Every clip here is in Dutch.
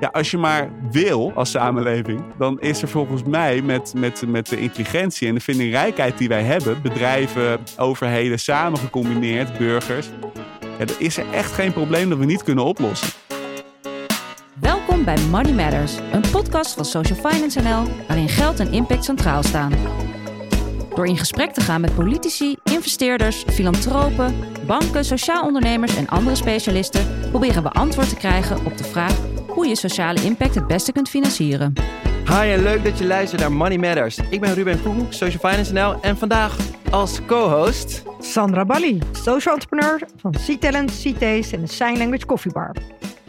Ja, als je maar wil als samenleving, dan is er volgens mij met, met, met de intelligentie en de vindingrijkheid die wij hebben, bedrijven, overheden samen gecombineerd, burgers, ja, is er echt geen probleem dat we niet kunnen oplossen. Welkom bij Money Matters, een podcast van Social Finance NL, waarin geld en impact centraal staan. Door in gesprek te gaan met politici, investeerders, filantropen, banken, sociaal ondernemers en andere specialisten, proberen we antwoord te krijgen op de vraag hoe je sociale impact het beste kunt financieren. Hi en leuk dat je luistert naar Money Matters. Ik ben Ruben Koekoek, Social Finance NL en vandaag als co-host... Sandra Bali, social entrepreneur van C-Talent, C-Taste en de Sign Language Coffee Bar.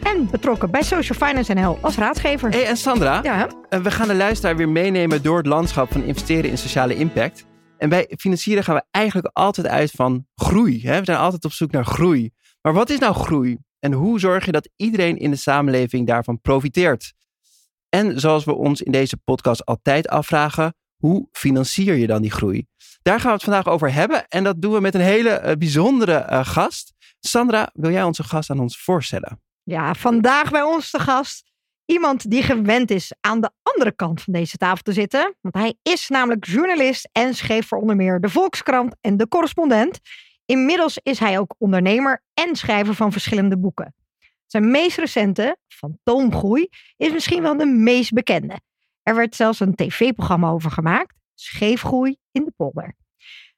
En betrokken bij Social Finance NL als raadgever. Hey en Sandra, Ja, eh, we gaan de luisteraar weer meenemen door het landschap van investeren in sociale impact. En bij financieren gaan we eigenlijk altijd uit van groei. Hè? We zijn altijd op zoek naar groei. Maar wat is nou groei? En hoe zorg je dat iedereen in de samenleving daarvan profiteert? En zoals we ons in deze podcast altijd afvragen, hoe financier je dan die groei? Daar gaan we het vandaag over hebben. En dat doen we met een hele eh, bijzondere eh, gast. Sandra, wil jij onze gast aan ons voorstellen? ja, vandaag bij ons te gast iemand die gewend is aan de andere kant van deze tafel te zitten. Want hij is namelijk journalist en schreef voor onder meer de Volkskrant en de Correspondent. Inmiddels is hij ook ondernemer en schrijver van verschillende boeken. Zijn meest recente, Fantoomgroei, is misschien wel de meest bekende. Er werd zelfs een tv-programma over gemaakt, Scheefgroei in de polder.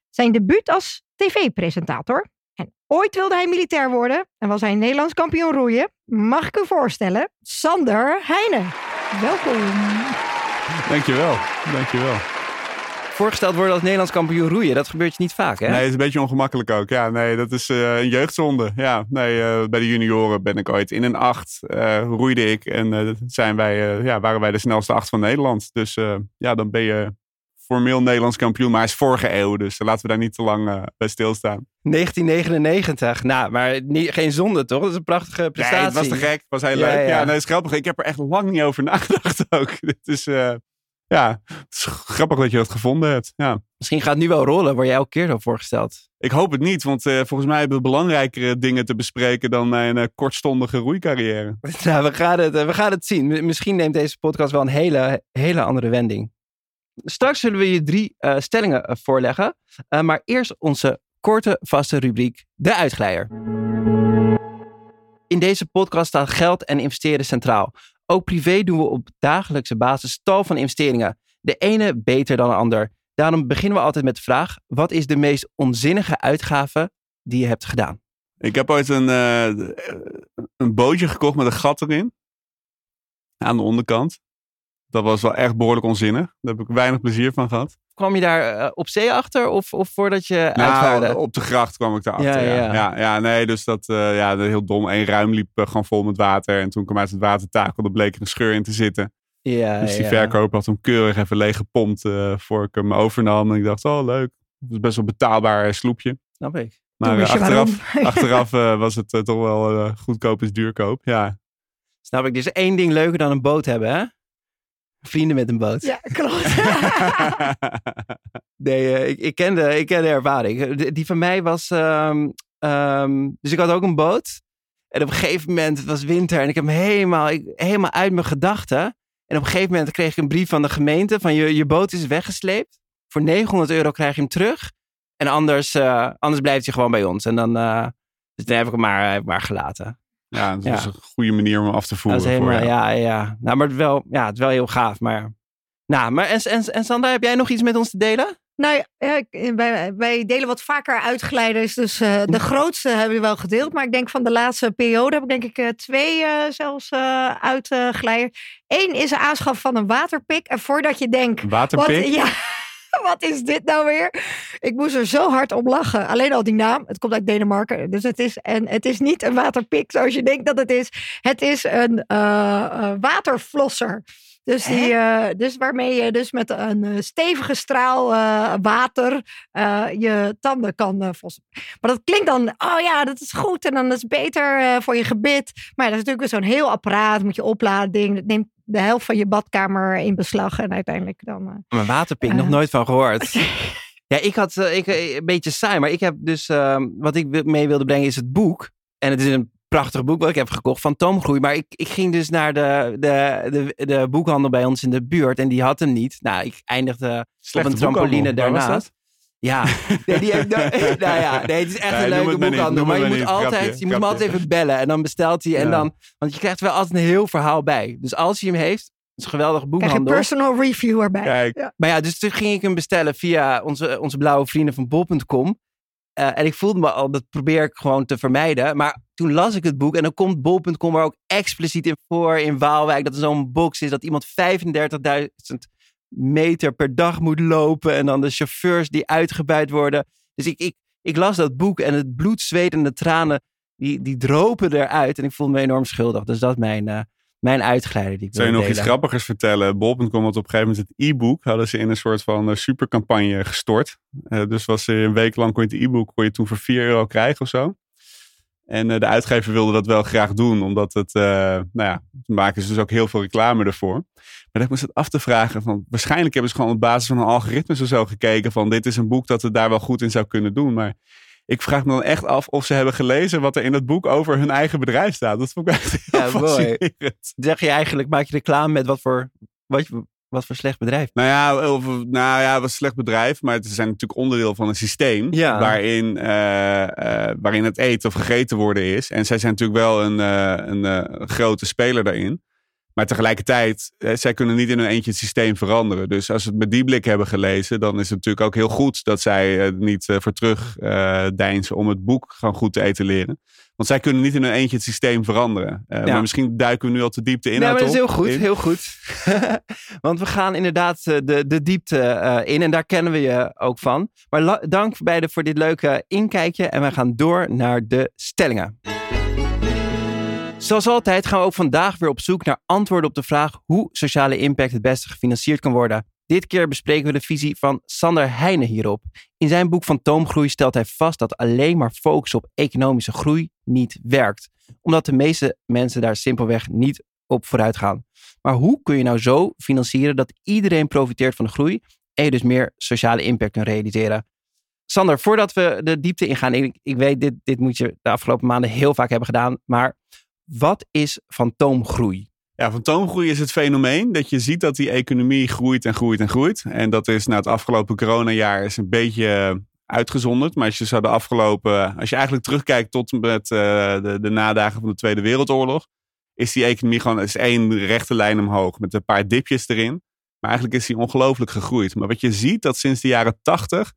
Zijn debuut als tv-presentator. En ooit wilde hij militair worden en was hij Nederlands kampioen roeien. Mag ik u voorstellen, Sander Heijnen. Welkom. Dankjewel, dankjewel. Voorgesteld worden als Nederlands kampioen roeien, dat gebeurt je niet vaak, hè? Nee, het is een beetje ongemakkelijk ook. Ja, nee, dat is eh, een jeugdzonde. Ja, nee, eh, bij de junioren ben ik ooit in een acht eh, roeide ik en zijn wij, ja, waren wij de snelste acht van Nederland. Dus ja, dan ben je formeel Nederlands kampioen, maar hij is vorige eeuw, dus laten we daar niet te lang bij stilstaan. 1999. Nou, maar niet, geen zonde, toch? Dat is een prachtige prestatie. Nee, het was te gek. Het was heel Ja, leuk. Ja, ja. nee, het is grappig. Ik heb er echt lang niet over nagedacht ook. Dit is, ja, het is grappig dat je dat gevonden hebt. Ja. Misschien gaat het nu wel rollen, word jij elke keer zo voorgesteld. Ik hoop het niet, want eh, volgens mij hebben we belangrijkere dingen te bespreken dan mijn eh, kortstondige roeicarrière. nou, we gaan het, eh, we gaan het zien. Misschien neemt deze podcast wel een hele, hele andere wending. Straks zullen we je drie stellingen voorleggen. Maar eerst onze korte, vaste rubriek, de uitglijder. In deze podcast staat geld en investeren centraal. Ook privé doen we op dagelijkse basis tal van investeringen. De ene beter dan de ander. Daarom beginnen we altijd met de vraag: wat is de meest onzinnige uitgave die je hebt gedaan? Ik heb ooit een, eh, een bootje gekocht met een gat erin. Aan de onderkant. Dat was wel echt behoorlijk onzinnig. Daar heb ik weinig plezier van gehad. Kwam je daar eh, op zee achter of, of voordat je uitvaarde? Nou, op de gracht kwam ik daarachter. Ja, Ja, ja. ja. Nee, dus dat, eh, ja, dat heel dom. Eén ruim liep eh, gewoon vol met water. En toen kwam uit het water takelde, bleek er een scheur in te zitten. Ja, Dus die verkoper had hem keurig even leeg gepompt voor ik hem overnam. En ik dacht, oh leuk. Het is best wel een betaalbaar sloepje. Snap ik. Maar achteraf, achteraf was het toch wel goedkoop is duurkoop. Ja. Snap ik. Is één ding leuker dan een boot hebben, hè? Vrienden met een boot. Ja, klopt. Nee, eh, ik, ik, ken de, ik ken de ervaring. De- Die van mij was... ehm, ehm, dus ik had ook een boot. En op een gegeven moment, het was winter en ik heb hem helemaal, ik, helemaal uit mijn gedachten. En op een gegeven moment kreeg ik een brief van de gemeente van je, je boot is weggesleept. Voor 900 euro krijg je hem terug. En anders, eh, anders blijft hij gewoon bij ons. En dan, eh, dus toen heb ik hem maar, maar gelaten. Ja, dat Ja. was een goede manier om hem af te Dat voeren. is helemaal, voor ja, ja. Nou, maar het, wel, ja, het is wel heel gaaf. Maar, nou, maar en, en, en Sandra, heb jij nog iets met ons te delen? Nou ja, ik- wij, wij delen wat vaker uitglijders. Dus eh, de grootste hebben we wel gedeeld. Maar ik denk van de laatste periode heb ik denk ik eh, twee eh, zelfs eh uitglijders. Eén is de aanschaf van een waterpik. En voordat je denkt, wat, waterpik. ja, wat is dit nou weer? Ik moest er zo hard om lachen. Alleen al die naam. Het komt uit Denemarken. Dus het is, en het is niet een waterpik zoals je denkt dat het is. Het is een eh, waterflosser. Dus, die, eh, dus waarmee je dus met een stevige straal water je tanden kan vossen. Maar dat klinkt dan, oh ja, dat is goed en dan is het beter voor je gebit. Maar ja, dat is natuurlijk weer zo'n heel apparaat, moet je opladen ding. Dat neemt de helft van je badkamer in beslag en uiteindelijk dan... eh, Mijn waterpik, Eh. nog nooit van gehoord. Ja, ik had eh, ik, eh, een beetje saai, maar ik heb dus, ehm, wat ik mee wilde brengen is het boek. En het is een prachtig boek wat ik heb gekocht van Toomgroei. Maar ik, ik ging dus naar de, de, de, de boekhandel bij ons in de buurt en die had hem niet. Nou, ik eindigde Slechte op een trampoline boekhandel. Waar was daarnaast. Ja, nee, die heeft, nou, nou ja, nee, het is echt Nee, een leuke maar boekhandel. Maar je moet, altijd, Grapje, je moet hem altijd even bellen en dan bestelt hij. En Ja. dan, want je krijgt wel altijd een heel verhaal bij. Dus als hij hem heeft, het is een geweldige Krijg je een boekhandel. personal review erbij. Kijk, Ja. Maar ja, dus toen ging ik hem bestellen via onze, onze blauwe vrienden van bol.com. Eh, en ik voelde me al, dat probeer ik gewoon te vermijden. Maar toen las ik het boek en dan komt bol.com er ook expliciet in voor in Waalwijk. Dat er zo'n box is dat iemand 35.000 meter per dag moet lopen. En dan de chauffeurs die uitgebuit worden. Dus ik, ik, ik las dat boek en het bloed, zweet en de tranen, die, die dropen eruit. En ik voelde me enorm schuldig. Dus dat is mijn, eh, mijn uitgeleider die ik Zou je nog iets grappigers vertellen? Bol.com had op een gegeven moment het e-book. Hadden ze in een soort van eh, supercampagne gestort. Eh, dus was er een week lang kon je het e-book kon je toen voor 4 euro krijgen of zo. En eh, de uitgever wilde dat wel graag doen. Omdat het, eh, nou ja, maken ze dus ook heel veel reclame ervoor. Maar dan moest het af te vragen van, waarschijnlijk hebben ze gewoon op basis van een algoritme of zo gekeken van, dit is een boek dat het daar wel goed in zou kunnen doen. Maar ik vraag me dan echt af of ze hebben gelezen wat er in het boek over hun eigen bedrijf staat. Dat vond ik echt heel Ja, mooi. fascinerend. zeg je eigenlijk, maak je reclame met wat voor, wat, wat voor slecht bedrijf? Nou ja, of, nou ja, het was een slecht bedrijf, maar het zijn natuurlijk onderdeel van een systeem Ja. waarin, eh, eh, waarin het eten of gegeten worden is. En zij zijn natuurlijk wel een, eh, een grote speler daarin. Maar tegelijkertijd, eh, zij kunnen niet in hun eentje het systeem veranderen. Dus als we het met die blik hebben gelezen, dan is het natuurlijk ook heel goed dat zij er niet eh, voor terug eh deinzen om het boek gewoon goed te etaleren. Want zij kunnen niet in hun eentje het systeem veranderen. Eh, Ja. Maar misschien duiken we nu al te diep de Nee, maar dat is heel goed, in. heel goed. Want we gaan inderdaad eh, de, de diepte eh, in en daar kennen we je ook van. Maar dank beiden voor dit leuke inkijkje en we gaan door naar de stellingen. Zoals altijd gaan we ook vandaag weer op zoek naar antwoorden op de vraag hoe sociale impact het beste gefinancierd kan worden. Dit keer bespreken we de visie van Sander Heijnen hierop. In zijn boek van Toomgroei stelt hij vast dat alleen maar focus op economische groei niet werkt. Omdat de meeste mensen daar simpelweg niet op vooruit gaan. Maar hoe kun je nou zo financieren dat iedereen profiteert van de groei en je dus meer sociale impact kunt realiseren? Sander, voordat we de diepte ingaan, ik, ik weet dit, dit moet je de afgelopen maanden heel vaak hebben gedaan, maar wat is fantoomgroei? Ja, fantoomgroei is het fenomeen dat je ziet dat die economie groeit en groeit en groeit. En dat is na het afgelopen coronajaar is een beetje eh, uitgezonderd. Maar als je zo de afgelopen, als je eigenlijk terugkijkt tot met eh, de, de nadagen van de Tweede Wereldoorlog, is die economie gewoon is één rechte lijn omhoog met een paar dipjes erin. Maar eigenlijk is die ongelooflijk gegroeid. Maar wat je ziet dat sinds de jaren tachtig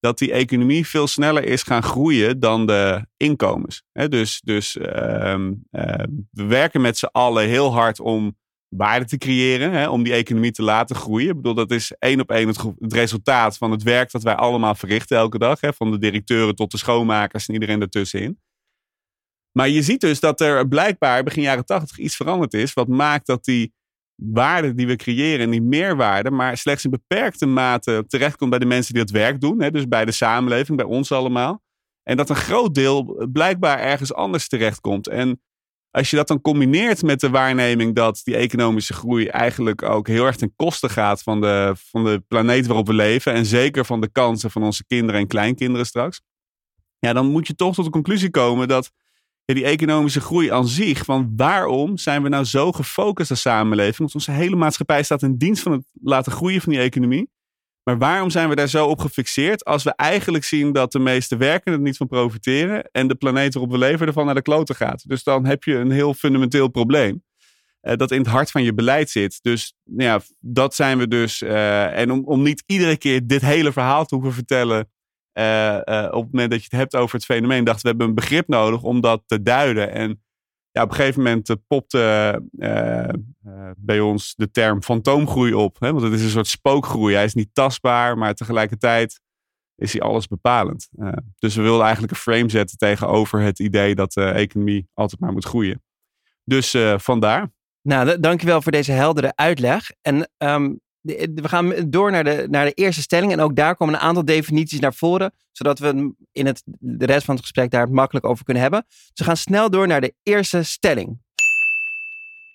dat die economie veel sneller is gaan groeien dan de inkomens. Dus dus ehm, eh, we werken met z'n allen heel hard om waarde te creëren, om die economie te laten groeien. Ik bedoel, dat is één op één het, resultaat van het werk dat wij allemaal verrichten elke dag. Van de directeuren tot de schoonmakers en iedereen ertussenin. Maar je ziet dus dat er blijkbaar begin jaren tachtig iets veranderd is, wat maakt dat die waarde die we creëren en die meerwaarde, maar slechts in beperkte mate terechtkomt bij de mensen die het werk doen. Hè, dus bij de samenleving, bij ons allemaal. En dat een groot deel blijkbaar ergens anders terechtkomt. En als je dat dan combineert met de waarneming dat die economische groei eigenlijk ook heel erg ten koste gaat van de, van de planeet waarop we leven. En zeker van de kansen van onze kinderen en kleinkinderen straks. Ja, dan moet je toch tot de conclusie komen dat die economische groei aan zich, van waarom zijn we nou zo gefocust als samenleving? Want onze hele maatschappij staat in dienst van het laten groeien van die economie. Maar waarom zijn we daar zo op gefixeerd als we eigenlijk zien dat de meeste werkenden er niet van profiteren en de planeet waarop we leven ervan naar de kloten gaat? Dus dan heb je een heel fundamenteel probleem eh, dat in het hart van je beleid zit. Dus nou ja, dat zijn we dus. eh, en om, om niet iedere keer dit hele verhaal te hoeven vertellen. Eh, eh, op het moment dat je het hebt over het fenomeen, dachten we hebben een begrip nodig om dat te duiden. En ja, op een gegeven moment eh, popte bij ons de term fantoomgroei op. Hè? Want het is een soort spookgroei. Hij is niet tastbaar, maar tegelijkertijd is hij alles bepalend. Dus we wilden eigenlijk een frame zetten tegenover het idee dat de economie altijd maar moet groeien. Dus vandaar. Nou, dankjewel voor deze heldere uitleg. En ehm, we gaan door naar de, naar de eerste stelling. En ook daar komen een aantal definities naar voren. Zodat we in het, de rest van het gesprek daar het makkelijk over kunnen hebben. Dus we gaan snel door naar de eerste stelling.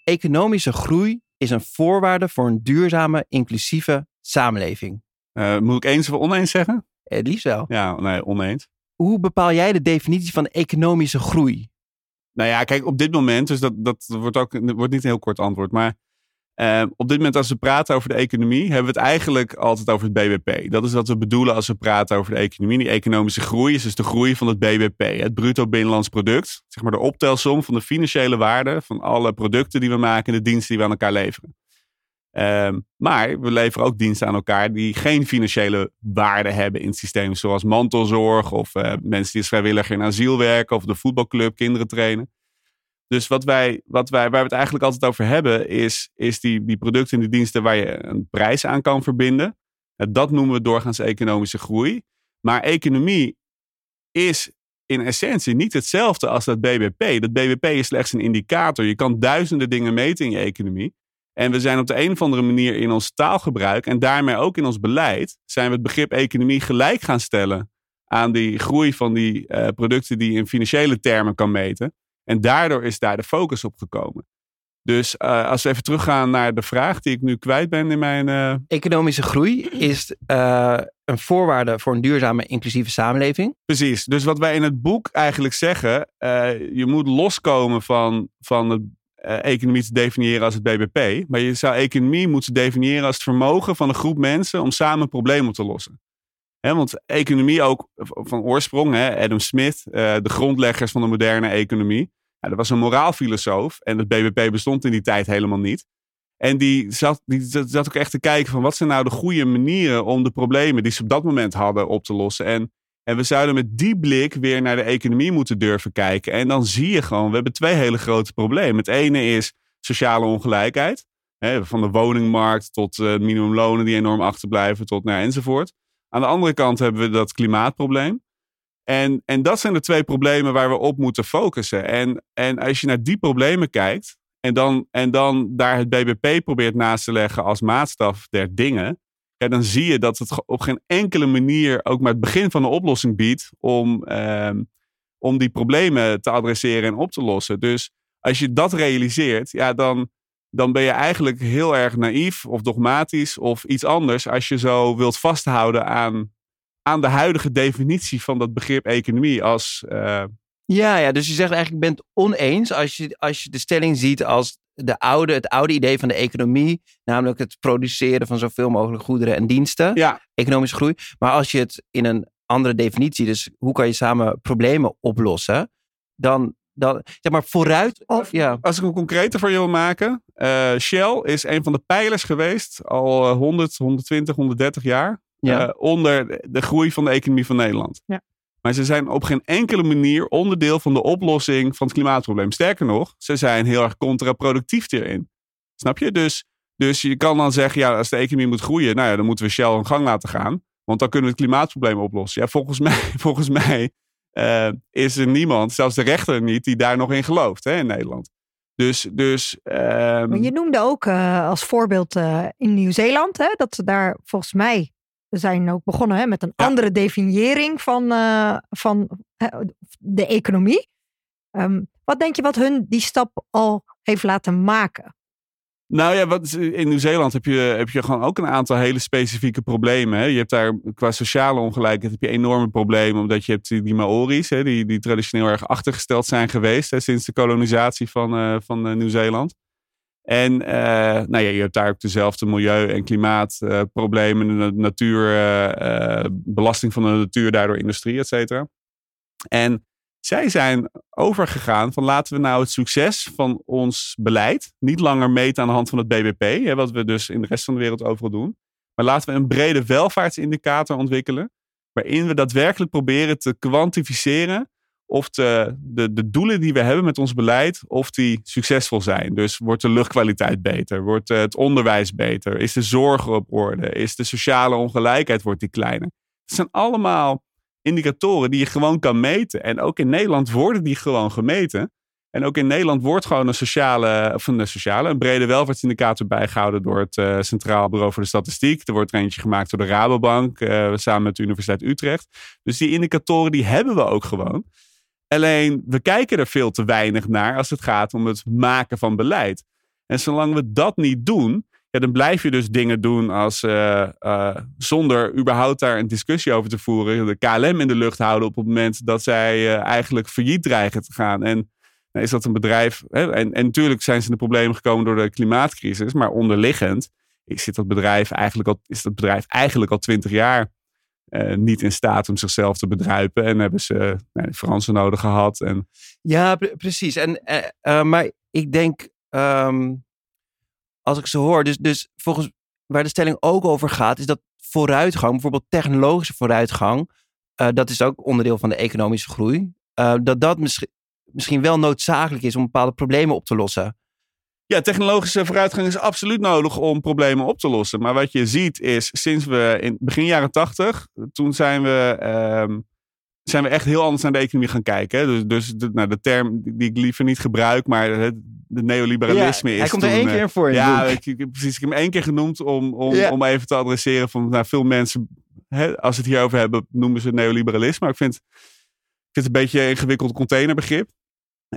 Economische groei is een voorwaarde voor een duurzame, inclusieve samenleving. Eh, moet ik eens of oneens zeggen? Het liefst wel. Ja, nee, oneens. Hoe bepaal jij de definitie van economische groei? Nou ja, kijk, op dit moment, dus dat, dat wordt ook wordt niet een heel kort antwoord, maar uh, op dit moment als we praten over de economie, hebben we het eigenlijk altijd over het BBP. Dat is wat we bedoelen als we praten over de economie. Die economische groei is dus de groei van het BBP, het bruto binnenlands product. Zeg maar de optelsom van de financiële waarde van alle producten die we maken en de diensten die we aan elkaar leveren. Uh, maar we leveren ook diensten aan elkaar die geen financiële waarde hebben in het systeem. Zoals mantelzorg of uh, mensen die als vrijwilliger in asiel werken of de voetbalclub kinderen trainen. Dus wat wij, wat wij, waar we het eigenlijk altijd over hebben, is, is die, die producten en die diensten waar je een prijs aan kan verbinden. Dat noemen we doorgaans economische groei. Maar economie is in essentie niet hetzelfde als dat BBP. Dat BBP is slechts een indicator. Je kan duizenden dingen meten in je economie. En we zijn op de een of andere manier in ons taalgebruik en daarmee ook in ons beleid, zijn we het begrip economie gelijk gaan stellen aan die groei van die uh, producten die je in financiële termen kan meten. En daardoor is daar de focus op gekomen. Dus uh, als we even teruggaan naar de vraag die ik nu kwijt ben in mijn. Uh... Economische groei is uh, een voorwaarde voor een duurzame, inclusieve samenleving. Precies. Dus wat wij in het boek eigenlijk zeggen: je moet loskomen van, van het economie te definiëren als het BBP. Maar je zou economie moeten definiëren als het vermogen van een groep mensen om samen problemen te lossen. Want economie ook van oorsprong, Adam Smith, de grondleggers van de moderne economie. Ja, dat was een moraalfilosoof en het BBP bestond in die tijd helemaal niet. En die zat, die zat ook echt te kijken van wat zijn nou de goede manieren om de problemen die ze op dat moment hadden op te lossen. En, en we zouden met die blik weer naar de economie moeten durven kijken. En dan zie je gewoon, we hebben twee hele grote problemen. Het ene is sociale ongelijkheid. Van de woningmarkt tot uh, minimumlonen die enorm achterblijven tot naar enzovoort. Aan de andere kant hebben we dat klimaatprobleem. En, en dat zijn de twee problemen waar we op moeten focussen. En, en als je naar die problemen kijkt en dan, en dan daar het BBP probeert naast te leggen als maatstaf der dingen, ja, dan zie je dat het op geen enkele manier ook maar het begin van de oplossing biedt om, ehm, om die problemen te adresseren en op te lossen. Dus als je dat realiseert, ja, dan, dan ben je eigenlijk heel erg naïef of dogmatisch of iets anders als je zo wilt vasthouden aan aan de huidige definitie van dat begrip economie als. Uh... Ja, ja, dus je zegt eigenlijk, bent oneens als je, als je de stelling ziet als de oude, het oude idee van de economie, namelijk het produceren van zoveel mogelijk goederen en diensten, ja. economische groei. Maar als je het in een andere definitie, dus hoe kan je samen problemen oplossen, dan, dan zeg maar vooruit. Of, ja. Als ik een concreter voor je wil maken, uh, Shell is een van de pijlers geweest al 100, 120, 130 jaar ja. uh, onder de groei van de economie van Nederland. Ja. Maar ze zijn op geen enkele manier onderdeel van de oplossing van het klimaatprobleem. Sterker nog, ze zijn heel erg contraproductief hierin. Snap je? Dus, dus je kan dan zeggen, ja, als de economie moet groeien, nou ja, dan moeten we Shell een gang laten gaan. Want dan kunnen we het klimaatprobleem oplossen. Ja, volgens mij, volgens mij uh, is er niemand, zelfs de rechter niet, die daar nog in gelooft hè, in Nederland. Dus, dus, um... Maar je noemde ook uh, als voorbeeld uh, in Nieuw-Zeeland, hè, dat ze daar volgens mij zijn ook begonnen hè, met een andere definiëring van, van de economie. Um, wat denk je wat hun die stap al heeft laten maken? Nou ja, wat, in Nieuw-Zeeland heb je, heb je gewoon ook een aantal hele specifieke problemen. Hè. Je hebt daar qua sociale ongelijkheid heb je enorme problemen. Omdat je hebt die, Maori's, hè, die, die traditioneel erg achtergesteld zijn geweest hè, sinds de kolonisatie van, uh, van uh, Nieuw-Zeeland. En nou ja, je hebt daar ook dezelfde milieu- en klimaatproblemen, de natuur, belasting van de natuur, daardoor industrie, et cetera. En zij zijn overgegaan van laten we nou het succes van ons beleid niet langer meten aan de hand van het BBP, hè, wat we dus in de rest van de wereld overal doen. Maar laten we een brede welvaartsindicator ontwikkelen, waarin we daadwerkelijk proberen te kwantificeren of de, de, de doelen die we hebben met ons beleid, of die succesvol zijn. Dus wordt de luchtkwaliteit beter? Wordt het onderwijs beter? Is de zorg op orde? Is de sociale ongelijkheid wordt die kleiner? Het zijn allemaal indicatoren die je gewoon kan meten. En ook in Nederland worden die gewoon gemeten. En ook in Nederland wordt gewoon een sociale, of een sociale, een brede welvaartsindicator bijgehouden door het uh, Centraal Bureau voor de Statistiek. Er wordt er eentje gemaakt door de Rabobank, uh, samen met de Universiteit Utrecht. Dus die indicatoren die hebben we ook gewoon. Alleen we kijken er veel te weinig naar als het gaat om het maken van beleid. En zolang we dat niet doen, ja, dan blijf je dus dingen doen als uh, uh, zonder überhaupt daar een discussie over te voeren, de KLM in de lucht houden op het moment dat zij uh, eigenlijk failliet dreigen te gaan. En is dat een bedrijf. Hè, en, en natuurlijk zijn ze in de problemen gekomen door de klimaatcrisis. Maar onderliggend is, dat bedrijf eigenlijk al, is dat bedrijf eigenlijk al twintig jaar niet in staat om zichzelf te bedruipen. En hebben ze uh, Fransen nodig gehad. En... Ja, precies. En, maar ik denk, um, als ik ze hoor, dus, dus volgens waar de stelling ook over gaat, is dat vooruitgang, bijvoorbeeld technologische vooruitgang, dat is ook onderdeel van de economische groei. dat dat misschien wel noodzakelijk is om bepaalde problemen op te lossen. Ja, technologische vooruitgang is absoluut nodig om problemen op te lossen. Maar wat je ziet is, sinds we in begin jaren tachtig, toen zijn we, um, zijn we echt heel anders naar de economie gaan kijken. Dus, dus de, nou, de term die ik liever niet gebruik, maar het de neoliberalisme ja, is. Hij komt er één keer voor. In ja, ik, ik, precies. Ik heb hem één keer genoemd om, om, om even te adresseren van nou, veel mensen, hè, als ze het hierover hebben, noemen ze neoliberalisme. Maar ik vind, ik vind het een beetje een ingewikkeld containerbegrip.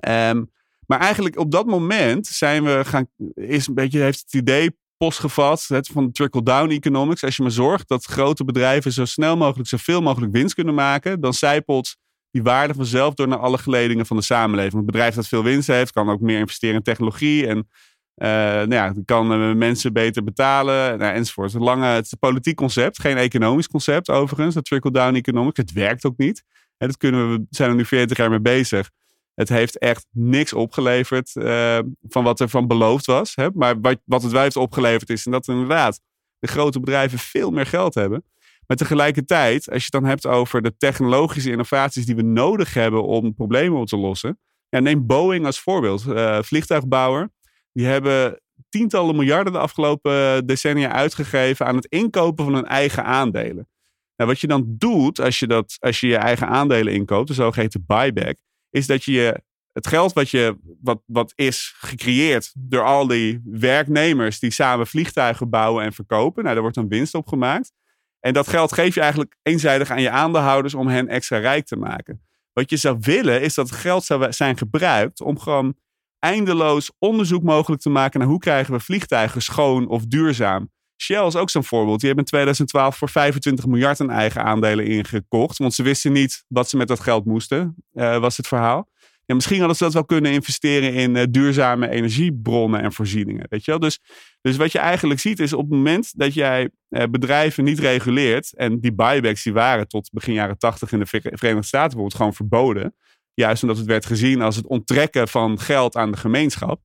Um, maar eigenlijk op dat moment zijn we gaan, is een beetje, heeft het idee postgevat het van trickle-down economics. Als je maar zorgt dat grote bedrijven zo snel mogelijk, zoveel mogelijk winst kunnen maken, dan zijpelt die waarde vanzelf door naar alle geledingen van de samenleving. Een bedrijf dat veel winst heeft, kan ook meer investeren in technologie en uh, nou ja, kan uh, mensen beter betalen nou, enzovoort. Lange, het is een politiek concept, geen economisch concept overigens, dat trickle-down economics. Het werkt ook niet. En dat kunnen we, zijn er nu 40 jaar mee bezig. Het heeft echt niks opgeleverd uh, van wat er van beloofd was. Hè? Maar wat, wat het wel heeft opgeleverd is, en dat inderdaad de grote bedrijven veel meer geld hebben. Maar tegelijkertijd, als je het dan hebt over de technologische innovaties die we nodig hebben om problemen op te lossen. Ja, neem Boeing als voorbeeld. Uh, vliegtuigbouwer. Die hebben tientallen miljarden de afgelopen decennia uitgegeven aan het inkopen van hun eigen aandelen. Nou, wat je dan doet als je, dat, als je je eigen aandelen inkoopt, de zogeheten buyback, is dat je het geld wat, je, wat, wat is gecreëerd door al die werknemers die samen vliegtuigen bouwen en verkopen. Nou, daar wordt dan winst op gemaakt. En dat geld geef je eigenlijk eenzijdig aan je aandeelhouders om hen extra rijk te maken. Wat je zou willen is dat geld zou zijn gebruikt om gewoon eindeloos onderzoek mogelijk te maken naar hoe krijgen we vliegtuigen schoon of duurzaam. Shell is ook zo'n voorbeeld. Die hebben in 2012 voor 25 miljard aan eigen aandelen ingekocht. Want ze wisten niet wat ze met dat geld moesten, uh, was het verhaal. Ja, misschien hadden ze dat wel kunnen investeren in uh, duurzame energiebronnen en voorzieningen. Weet je wel? Dus, dus wat je eigenlijk ziet is op het moment dat jij uh, bedrijven niet reguleert. En die buybacks die waren tot begin jaren 80 in de Verenigde Staten bijvoorbeeld gewoon verboden. Juist omdat het werd gezien als het onttrekken van geld aan de gemeenschap.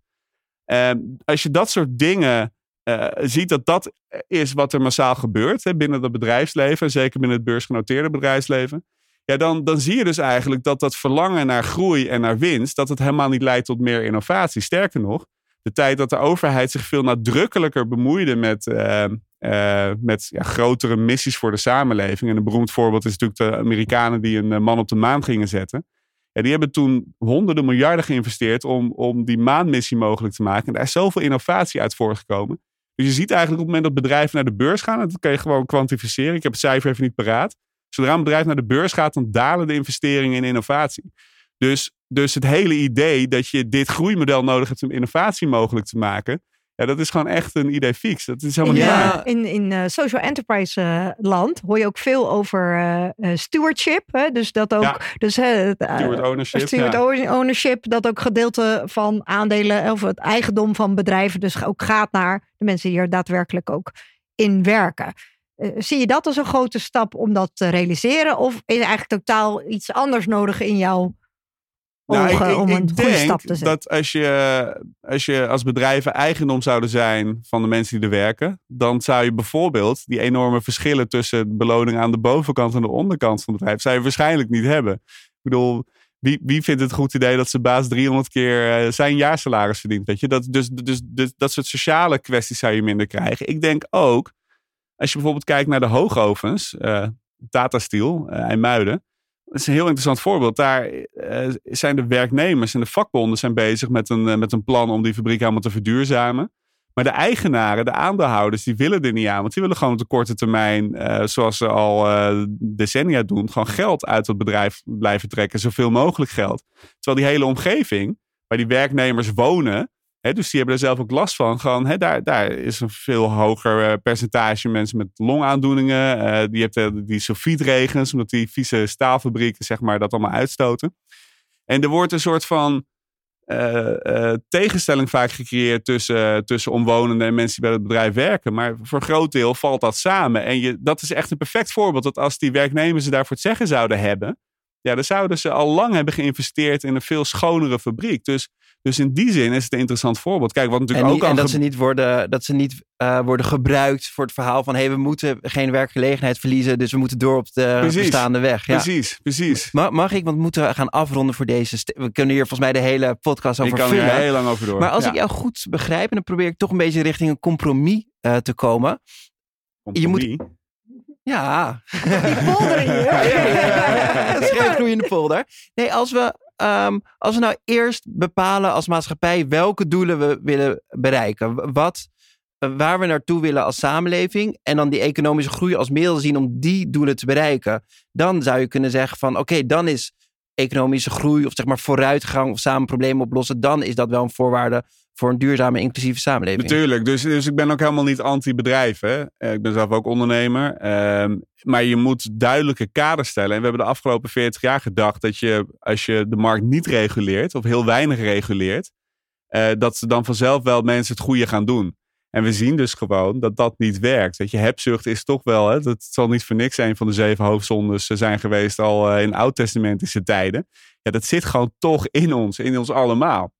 als je dat soort dingen uh, ziet dat dat is wat er massaal gebeurt hè, binnen het bedrijfsleven. Zeker binnen het beursgenoteerde bedrijfsleven. Ja, dan, dan zie je dus eigenlijk dat dat verlangen naar groei en naar winst, dat het helemaal niet leidt tot meer innovatie. Sterker nog, de tijd dat de overheid zich veel nadrukkelijker bemoeide met, uh, uh, met ja, grotere missies voor de samenleving. En een beroemd voorbeeld is natuurlijk de Amerikanen die een man op de maan gingen zetten. Ja, die hebben toen honderden miljarden geïnvesteerd om, om die maanmissie mogelijk te maken. En daar is zoveel innovatie uit voortgekomen. Dus je ziet eigenlijk op het moment dat bedrijven naar de beurs gaan, dat kan je gewoon kwantificeren. Ik heb het cijfer even niet paraat. Zodra een bedrijf naar de beurs gaat, dan dalen de investeringen in innovatie. Dus, dus het hele idee dat je dit groeimodel nodig hebt om innovatie mogelijk te maken, ja, dat is gewoon echt een idee fix. Dat is helemaal in, niet waar. In, in uh, social enterprise uh, land hoor je ook veel over uh, stewardship. Hè? Dus dat ook. Ja. Dus, steward ownership. Steward ja. ownership. Dat ook gedeelte van aandelen of het eigendom van bedrijven dus ook gaat naar de mensen die er daadwerkelijk ook in werken. zie je dat als een grote stap om dat te realiseren? Of is eigenlijk totaal iets anders nodig in jouw nou, ik, ik, om een ik goede stap te zetten. Dat als je, als je als bedrijven eigendom zouden zijn van de mensen die er werken, dan zou je bijvoorbeeld die enorme verschillen tussen beloning aan de bovenkant en de onderkant van het bedrijf, zou je waarschijnlijk niet hebben. Ik bedoel, wie, wie vindt het een goed idee dat zijn baas 300 keer uh, zijn jaarsalaris verdient? Weet je? Dat, dus, dus, dus, dat soort sociale kwesties zou je minder krijgen. Ik denk ook, als je bijvoorbeeld kijkt naar de hoogovens, uh, Tata Steel, uh, IJmuiden dat is een heel interessant voorbeeld. Daar uh, zijn de werknemers en de vakbonden zijn bezig met een, uh, met een plan om die fabriek helemaal te verduurzamen. Maar de eigenaren, de aandeelhouders, die willen er niet aan. Want die willen gewoon op de korte termijn, uh, zoals ze al decennia doen, gewoon geld uit het bedrijf blijven trekken. Zoveel mogelijk geld. Terwijl die hele omgeving, waar die werknemers wonen, dus die hebben er zelf ook last van. Daar, daar is een veel hoger uh, percentage mensen met longaandoeningen. Uh, die hebt uh, die sulfietregens, omdat die vieze staalfabrieken zeg maar, dat allemaal uitstoten. En er wordt een soort van eh, eh, tegenstelling vaak gecreëerd tussen, tussen omwonenden en mensen die bij het bedrijf werken. Maar voor een groot deel valt dat samen. En je, dat is echt een perfect voorbeeld dat als die werknemers daarvoor het zeggen zouden hebben, ja, dan zouden ze al lang hebben geïnvesteerd in een veel schonere fabriek. Dus, dus in die zin is het een interessant voorbeeld. Kijk, wat natuurlijk en, ook al en dat ze niet, worden, dat ze niet eh, worden gebruikt voor het verhaal van... hé, hey, we moeten geen werkgelegenheid verliezen... dus we moeten door op de Precies. bestaande weg. Ja. Precies, precies. Ma- Mag ik, want we moeten gaan afronden voor deze... We kunnen hier volgens mij de hele podcast Ik over kan er heel lang over door. Maar als Ja. ik jou goed begrijp... en dan probeer ik toch een beetje richting een compromis eh, te komen. je moet- Compromis. Ja. Die polder hier. Ja, ja, ja. Het is geen groeiende polder. Nee, als we, ehm, als we nou eerst bepalen als maatschappij welke doelen we willen bereiken. Wat, eh, waar we naartoe willen als samenleving. En dan die economische groei als middel zien om die doelen te bereiken. Dan zou je kunnen zeggen van oké, dan is economische groei of zeg maar vooruitgang of samen problemen oplossen. Dan is dat wel een voorwaarde voor een duurzame inclusieve samenleving. Natuurlijk, dus, dus ik ben ook helemaal niet anti-bedrijf. hè. Eh, Ik ben zelf ook ondernemer. Ehm, maar je moet duidelijke kaders stellen. En we hebben de afgelopen 40 jaar gedacht dat je, als je de markt niet reguleert, of heel weinig reguleert, eh, dat ze dan vanzelf wel mensen het goede gaan doen. En we zien dus gewoon dat dat niet werkt. Dat je hebzucht is toch wel, hè, dat zal niet voor niks een van de zeven hoofdzondes eh, zijn geweest al in oud-testamentische tijden. Ja, dat zit gewoon toch in ons, in ons allemaal.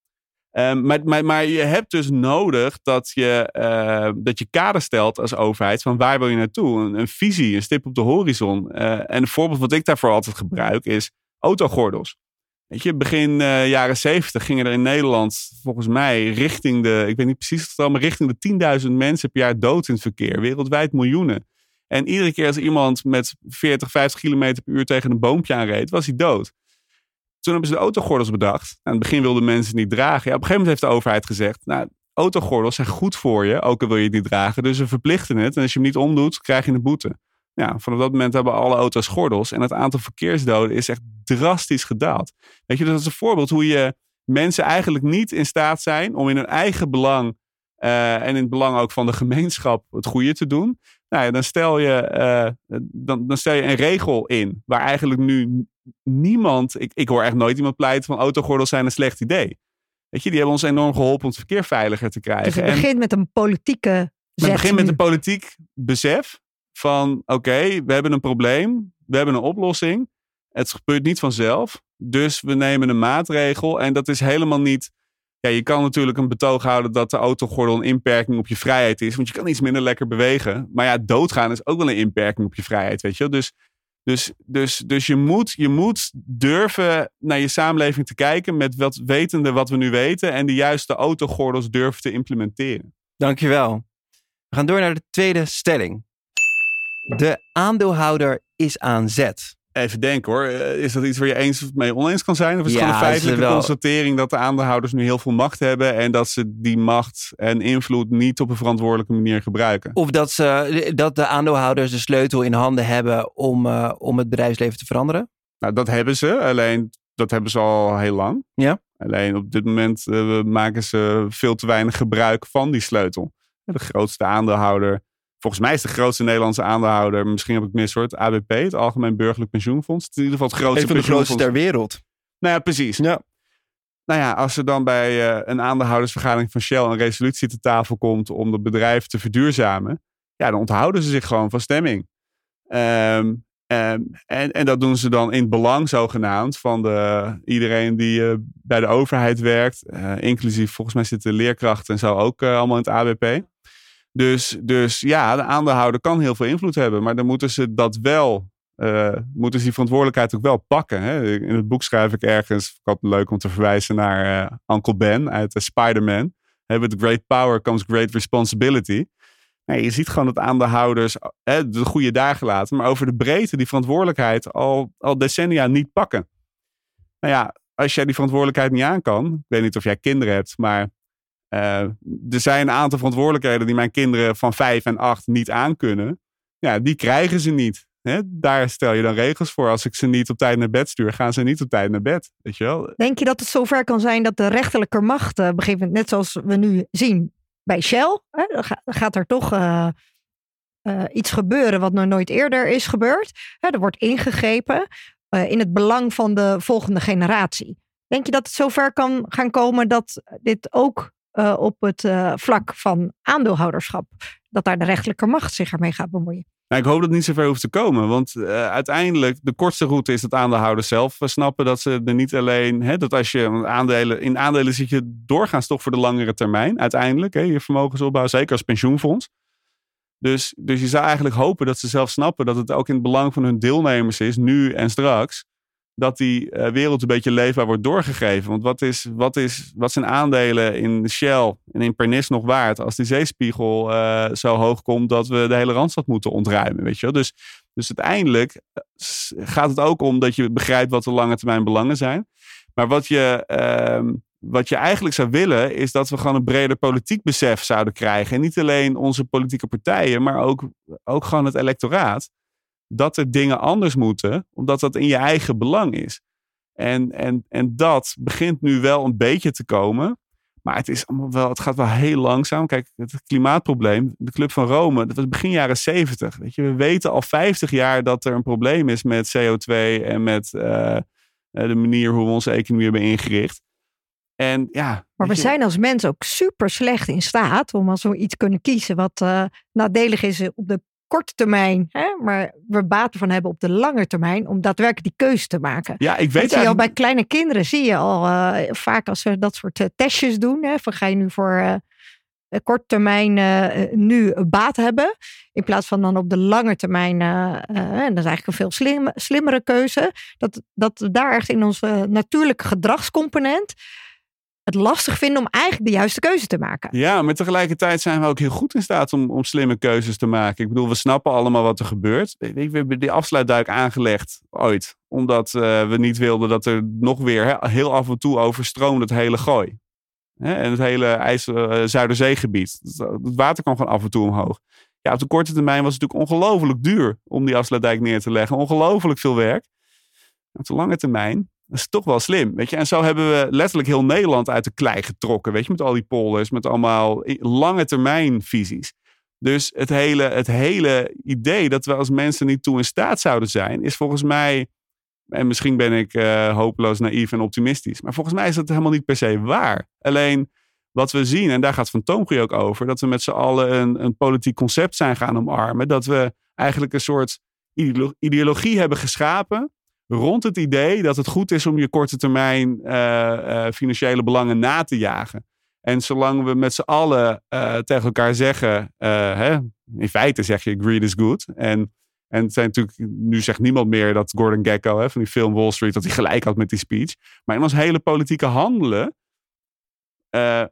Ehm, maar, maar, maar je hebt dus nodig dat je, eh, dat je kader stelt als overheid van waar wil je naartoe? Een, een visie, een stip op de horizon. Eh, en een voorbeeld wat ik daarvoor altijd gebruik is autogordels. Weet je, begin eh, jaren zeventig gingen er in Nederland volgens mij richting de, ik weet niet precies het getal, maar richting de 10.000 mensen per jaar dood in het verkeer. Wereldwijd miljoenen. En iedere keer als iemand met 40, 50 kilometer per uur tegen een boompje aanreed, was hij dood. Toen hebben ze de autogordels bedacht. Aan het begin wilden mensen niet dragen. Ja, op een gegeven moment heeft de overheid gezegd, nou, autogordels zijn goed voor je, ook al wil je het niet dragen. Dus we verplichten het. En als je hem niet omdoet, krijg je een boete. Ja, vanaf dat moment hebben alle auto's gordels. En het aantal verkeersdoden is echt drastisch gedaald. Weet je, dat is een voorbeeld hoe je mensen eigenlijk niet in staat zijn om in hun eigen belang eh, en in het belang ook van de gemeenschap het goede te doen. Nou ja, dan stel je, eh, dan, dan stel je een regel in waar eigenlijk nu niemand, ik, ik hoor echt nooit iemand pleiten van autogordels zijn een slecht idee. Weet je, die hebben ons enorm geholpen om het verkeer veiliger te krijgen. Dus het En- begint met een politieke zet. het begint met een politiek besef van oké, we hebben een probleem, we hebben een oplossing. Het gebeurt niet vanzelf, dus we nemen een maatregel en dat is helemaal niet. Ja, je kan natuurlijk een betoog houden dat de autogordel een inperking op je vrijheid is, want je kan iets minder lekker bewegen. Maar ja, doodgaan is ook wel een inperking op je vrijheid, weet je wel. Dus, dus, dus, dus je, moet, je moet durven naar je samenleving te kijken met wat wetende wat we nu weten en de juiste autogordels durven te implementeren. Dankjewel. We gaan door naar de tweede stelling. De aandeelhouder is aan zet. Even denken hoor. Eh, Is dat iets waar je eens of mee oneens kan zijn? Of is het Ja, gewoon een feitelijke wel- constatering dat de aandeelhouders nu heel veel macht hebben en dat ze die macht en invloed niet op een verantwoordelijke manier gebruiken? Of dat, ze, dat de aandeelhouders de sleutel in handen hebben om, eh, om het bedrijfsleven te veranderen? Nou, dat hebben ze. Alleen dat hebben ze al heel lang. Ja. Alleen op dit moment eh, maken ze veel te weinig gebruik van die sleutel. De grootste aandeelhouder. Volgens mij is de grootste Nederlandse aandeelhouder, misschien heb ik het mis hoor, het ABP, het Algemeen Burgerlijk Pensioenfonds. Het is in ieder geval het grootste Een van de grootste ter wereld. Nou ja, precies. Ja. Nou ja, als er dan bij eh, een aandeelhoudersvergadering van Shell een resolutie te tafel komt om het bedrijf te verduurzamen, ja, dan onthouden ze zich gewoon van stemming. Ehm, ehm, en, en dat doen ze dan in het belang zogenaamd van de, iedereen die eh, bij de overheid werkt, eh, inclusief volgens mij zitten leerkrachten en zo ook allemaal in het ABP. Dus, dus ja, de aandeelhouder kan heel veel invloed hebben, maar dan moeten ze dat wel eh, moeten ze die verantwoordelijkheid ook wel pakken. Hè? In het boek schrijf ik ergens, ik had het leuk om te verwijzen naar eh, Uncle Ben uit uh, Spider-Man. With great power comes great responsibility. Nee, je ziet gewoon dat aandeelhouders de goede dagen laten, maar over de breedte die verantwoordelijkheid al, al decennia niet pakken. Nou ja, als jij die verantwoordelijkheid niet aan kan, ik weet niet of jij kinderen hebt, maar uh, er zijn een aantal verantwoordelijkheden die mijn kinderen van vijf en acht niet aankunnen. Ja, die krijgen ze niet. Daar stel je dan regels voor. Als ik ze niet op tijd naar bed stuur, gaan ze niet op tijd naar bed. Weet je wel? Denk je dat het zover kan zijn dat de rechterlijke macht, uh, op net zoals we nu zien bij Shell, hè, gaat er toch uh, iets gebeuren wat nog nooit eerder is gebeurd. Hè, er wordt ingegrepen in het belang van de volgende generatie. Denk je dat het zover kan gaan komen dat dit ook uh, op het uh, vlak van aandeelhouderschap, dat daar de rechterlijke macht zich ermee gaat bemoeien? Nou, ik hoop dat het niet zover hoeft te komen. Want uh, uiteindelijk, de kortste route is dat aandeelhouders zelf snappen dat ze er niet alleen. Hè, dat als je aandelen. In aandelen zit je doorgaans toch voor de langere termijn. Uiteindelijk, hè, je vermogensopbouw, zeker als pensioenfonds. Dus, dus je zou eigenlijk hopen dat ze zelf snappen dat het ook in het belang van hun deelnemers is, nu en straks dat die uh, wereld een beetje leefbaar wordt doorgegeven. Want wat, is, wat, is, wat zijn aandelen in Shell en in Pernis nog waard als die zeespiegel uh, zo hoog komt dat we de hele Randstad moeten ontruimen? Weet je wel? Dus, dus uiteindelijk eh, gaat het ook om dat je begrijpt wat de lange termijn belangen zijn. Maar wat je, uh, wat je eigenlijk zou willen is dat we gewoon een breder politiek besef zouden krijgen. En niet alleen onze politieke partijen, maar ook, ook gewoon het electoraat dat er dingen anders moeten, omdat dat in je eigen belang is. En, en, en dat begint nu wel een beetje te komen. Maar het, is allemaal wel, het gaat wel heel langzaam. Kijk, het klimaatprobleem, de Club van Rome, dat was begin jaren 70. Weet je, we weten al 50 jaar dat er een probleem is met CO2 en met uh, de manier hoe we onze economie hebben ingericht. En ja, maar we zijn als mens ook super slecht in staat om als we iets kunnen kiezen wat uh, nadelig is op de korte termijn, hè, maar we baten van hebben op de lange termijn om daadwerkelijk die keuze te maken. Ja, ik weet dat zie je al bij kleine kinderen, zie je al uh, vaak als ze dat soort uh, testjes doen. Hè, van ga je nu voor uh, korte termijn nu baat hebben, in plaats van dan op de lange termijn, en dat is eigenlijk een veel slim, slimmere keuze, dat, dat daar echt in onze natuurlijke gedragscomponent het lastig vinden om eigenlijk de juiste keuze te maken. Ja, maar tegelijkertijd zijn we ook heel goed in staat om, om slimme keuzes te maken. Ik bedoel, we snappen allemaal wat er gebeurt. We hebben die afsluitduik aangelegd ooit. Omdat uh, we niet wilden dat er nog weer heel af en toe overstroomde het hele gooi. En het hele IJs, uh, Zuiderzeegebied. Het water kwam gewoon af en toe omhoog. Ja, op de korte termijn was het natuurlijk ongelooflijk duur om die afsluitdijk neer te leggen. Ongelooflijk veel werk. Op de lange termijn dat is toch wel slim, weet je. En zo hebben we letterlijk heel Nederland uit de klei getrokken, weet je. Met al die polders, met allemaal lange termijn visies. Dus het hele, het hele idee dat we als mensen niet toe in staat zouden zijn, is volgens mij, en misschien ben ik uh, hopeloos naïef en optimistisch, maar volgens mij is dat helemaal niet per se waar. Alleen wat we zien, en daar gaat Van Toomgrie ook over, dat we met z'n allen een, een politiek concept zijn gaan omarmen. Dat we eigenlijk een soort ideologie hebben geschapen rond het idee dat het goed is om je korte termijn uh, financiële belangen na te jagen. En zolang we met z'n allen uh, tegen elkaar zeggen, hè, in feite zeg je greed is good. En, en zijn natuurlijk, nu zegt niemand meer dat Gordon Gekko van die film Wall Street, dat hij gelijk had met die speech. Maar in ons hele politieke handelen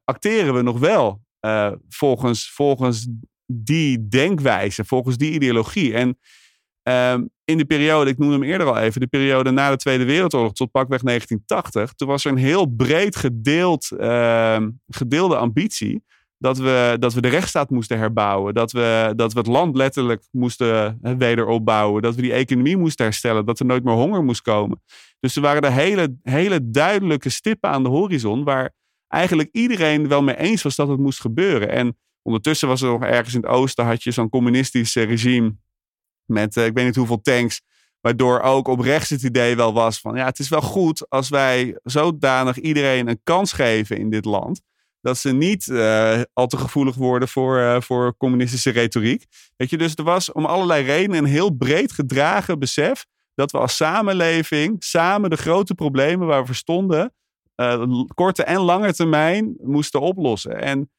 acteren we nog wel volgens, volgens die denkwijze, volgens die ideologie. En Um, in de periode, ik noemde hem eerder al even, de periode na de Tweede Wereldoorlog tot pakweg 1980, toen was er een heel breed gedeeld, uh, gedeelde ambitie dat we, dat we de rechtsstaat moesten herbouwen, dat we, dat we het land letterlijk moesten wederopbouwen, dat we die economie moesten herstellen, dat er nooit meer honger moest komen. Dus er waren er hele, hele duidelijke stippen aan de horizon waar eigenlijk iedereen wel mee eens was dat het moest gebeuren. En ondertussen was er nog ergens in het oosten, had je zo'n communistisch regime met uh, ik weet niet hoeveel tanks. Waardoor ook op rechts het idee wel was van ja, het is wel goed als wij zodanig iedereen een kans geven in dit land. Dat ze niet uh, al te gevoelig worden voor, uh, voor communistische retoriek. Weet je, dus er was om allerlei redenen een heel breed gedragen besef dat we als samenleving samen de grote problemen waar we stonden, korte en lange termijn, moesten oplossen. En,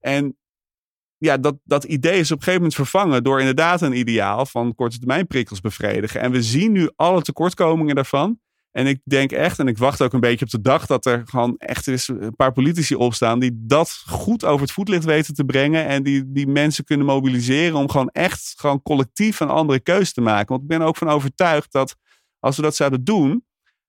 en ja, dat, dat idee is op een gegeven moment vervangen door inderdaad een ideaal van korte termijn prikkels bevredigen. En we zien nu alle tekortkomingen daarvan. En ik denk echt, en ik wacht ook een beetje op de dag dat er gewoon echt eens een paar politici opstaan die dat goed over het voetlicht weten te brengen. En die, die mensen kunnen mobiliseren om gewoon echt gewoon collectief een andere keuze te maken. Want ik ben ook van overtuigd dat als we dat zouden doen,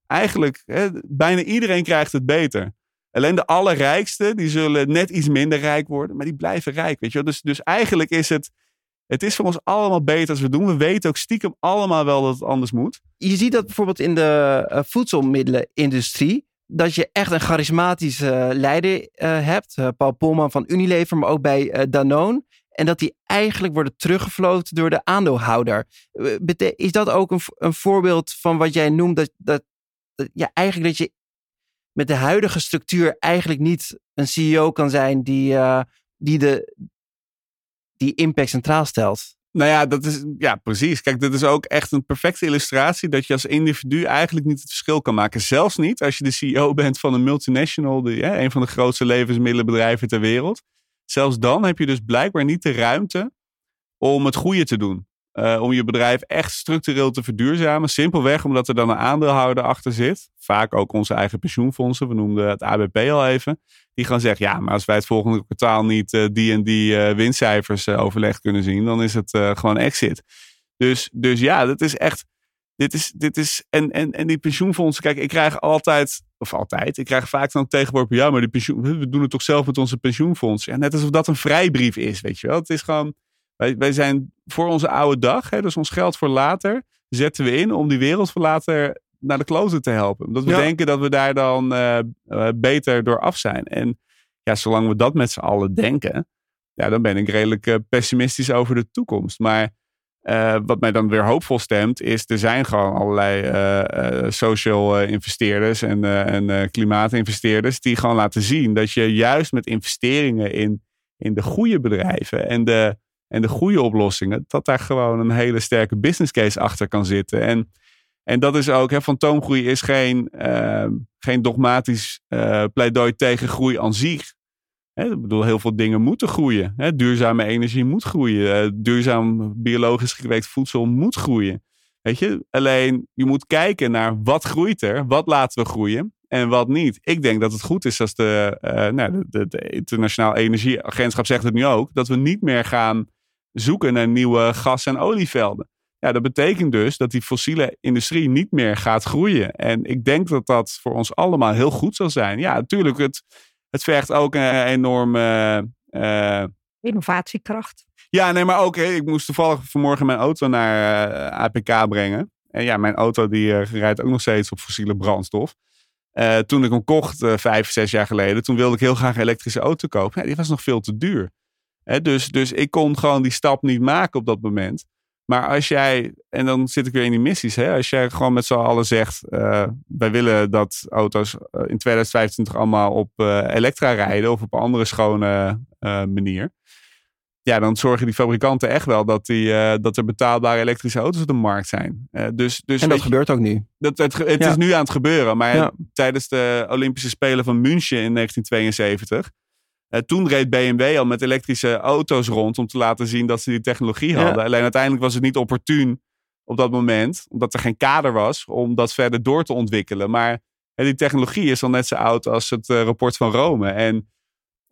eigenlijk hè, bijna iedereen krijgt het beter. Alleen de allerrijkste, die zullen net iets minder rijk worden, maar die blijven rijk. Weet je wel? Dus, dus eigenlijk is het, het is voor ons allemaal beter als we doen. We weten ook stiekem allemaal wel dat het anders moet. Je ziet dat bijvoorbeeld in de uh, voedselmiddelenindustrie. Dat je echt een charismatische uh, leider uh, hebt. Paul Polman van Unilever, maar ook bij Danone. En dat die eigenlijk worden teruggefloten door de aandeelhouder. Is dat ook een, een voorbeeld van wat jij noemt? Dat, dat, dat ja, eigenlijk dat je met de huidige structuur eigenlijk niet een CEO kan zijn die, uh, die, de, die impact centraal stelt. Nou ja, dat is, ja, precies. Kijk, dit is ook echt een perfecte illustratie dat je als individu eigenlijk niet het verschil kan maken. Zelfs niet als je de CEO bent van een multinational, een van de grootste levensmiddelenbedrijven ter wereld. Zelfs dan heb je dus blijkbaar niet de ruimte om het goede te doen. Uh, om je bedrijf echt structureel te verduurzamen. Simpelweg omdat er dan een aandeelhouder achter zit. Vaak ook onze eigen pensioenfondsen. We noemden het ABP al even. Die gaan zeggen, ja, maar als wij het volgende kwartaal niet uh, die en die uh, winstcijfers overlegd kunnen zien, dan is het gewoon exit. Dus, dus ja, dat is echt. Dit is, dit is, en, en, en die pensioenfondsen, kijk, ik krijg altijd, of altijd, ik krijg vaak dan tegenwoordig, ja, maar die pensioen, we doen het toch zelf met onze pensioenfonds. Ja, net alsof dat een vrijbrief is, weet je wel. Het is gewoon, wij, wij zijn voor onze oude dag, hè, dus ons geld voor later, zetten we in om die wereld voor later naar de kloten te helpen. Omdat we denken dat we daar dan uh, uh, beter door af zijn. En ja, zolang we dat met z'n allen denken, ja, dan ben ik redelijk uh, pessimistisch over de toekomst. Maar wat mij dan weer hoopvol stemt, is er zijn gewoon allerlei social investeerders en, en klimaatinvesteerders die gewoon laten zien dat je juist met investeringen in, in de goede bedrijven en de en de goede oplossingen, dat daar gewoon een hele sterke business case achter kan zitten. En, en dat is ook, hè, fantoomgroei is geen, uh, geen dogmatisch uh, pleidooi tegen groei aan zich. Hè, ik bedoel, heel veel dingen moeten groeien. Hè. Duurzame energie moet groeien. Uh, duurzaam biologisch gekweekt voedsel moet groeien. Weet je, alleen je moet kijken naar wat groeit er, wat laten we groeien en wat niet. Ik denk dat het goed is als de, uh, nou, de, de Internationaal Energieagentschap zegt het nu ook, dat we niet meer gaan zoeken naar nieuwe gas- en olievelden. Ja, dat betekent dus dat die fossiele industrie niet meer gaat groeien. En ik denk dat dat voor ons allemaal heel goed zal zijn. Ja, natuurlijk, het, het vergt ook een enorme... Uh, Innovatiekracht. Ja, nee, maar ook, ik moest toevallig vanmorgen mijn auto naar uh, eh, APK brengen. En ja, mijn auto die uh, rijdt ook nog steeds op fossiele brandstof. toen ik hem kocht, vijf, zes jaar geleden, toen wilde ik heel graag een elektrische auto kopen. Ja, die was nog veel te duur dus, dus ik kon gewoon die stap niet maken op dat moment. Maar als jij, en dan zit ik weer in die missies, hè, als jij gewoon met z'n allen zegt: uh, wij willen dat auto's eh, in 2025 allemaal op uh, elektra rijden of op een andere schone manier. Ja, dan zorgen die fabrikanten echt wel dat, die, dat er betaalbare elektrische auto's op de markt zijn. dus, dus en dat gebeurt ook nu. Dat, het het is nu aan het gebeuren. Maar tijdens de Olympische Spelen van München in 1972 uh, toen reed BMW al met elektrische auto's rond om te laten zien dat ze die technologie hadden. Alleen uiteindelijk was het niet opportun op dat moment, omdat er geen kader was om dat verder door te ontwikkelen. Maar die technologie is al net zo oud als het uh, rapport van Rome. En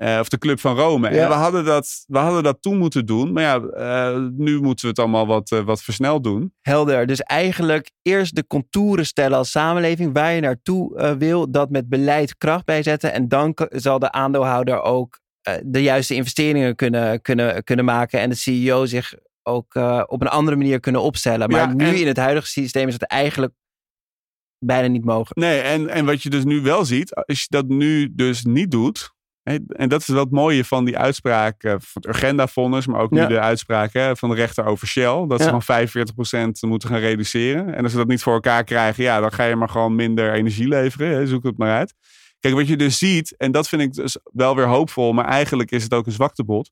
uh, of de Club van Rome. En we hadden, dat, we hadden dat toen moeten doen. Maar ja, uh, nu moeten we het allemaal wat, uh, wat versneld doen. Helder. Dus eigenlijk eerst de contouren stellen als samenleving. Waar je naartoe wil. Dat met beleid kracht bijzetten. En dan zal de aandeelhouder ook de juiste investeringen kunnen, kunnen, kunnen maken. En de CEO zich ook op een andere manier kunnen opstellen. Maar ja, nu in het huidige systeem is het eigenlijk bijna niet mogelijk. Nee, en, en wat je dus nu wel ziet. Als je dat nu dus niet doet en dat is wel het mooie van die uitspraak uh, van het Urgenda-vonnis, maar ook nu de uitspraak van de rechter over Shell. Dat ze van 45% moeten gaan reduceren. En als ze dat niet voor elkaar krijgen, ja, dan ga je maar gewoon minder energie leveren. Hè, zoek het maar uit. Kijk, wat je dus ziet, en dat vind ik dus wel weer hoopvol, maar eigenlijk is het ook een zwaktebod.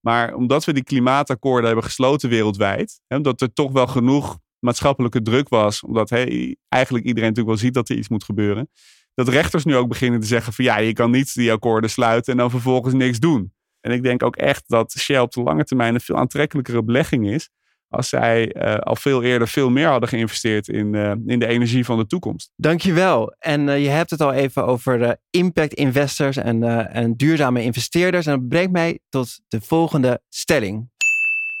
Maar omdat we die klimaatakkoorden hebben gesloten wereldwijd, hè, omdat er toch wel genoeg maatschappelijke druk was, omdat hey, eigenlijk iedereen natuurlijk wel ziet dat er iets moet gebeuren dat rechters nu ook beginnen te zeggen van ja, je kan niet die akkoorden sluiten en dan vervolgens niks doen. En ik denk ook echt dat Shell op de lange termijn een veel aantrekkelijkere belegging is. Als zij uh, al veel eerder veel meer hadden geïnvesteerd in, uh, in de energie van de toekomst. Dankjewel. En uh, je hebt het al even over impact investors en, en duurzame investeerders. En dat brengt mij tot de volgende stelling.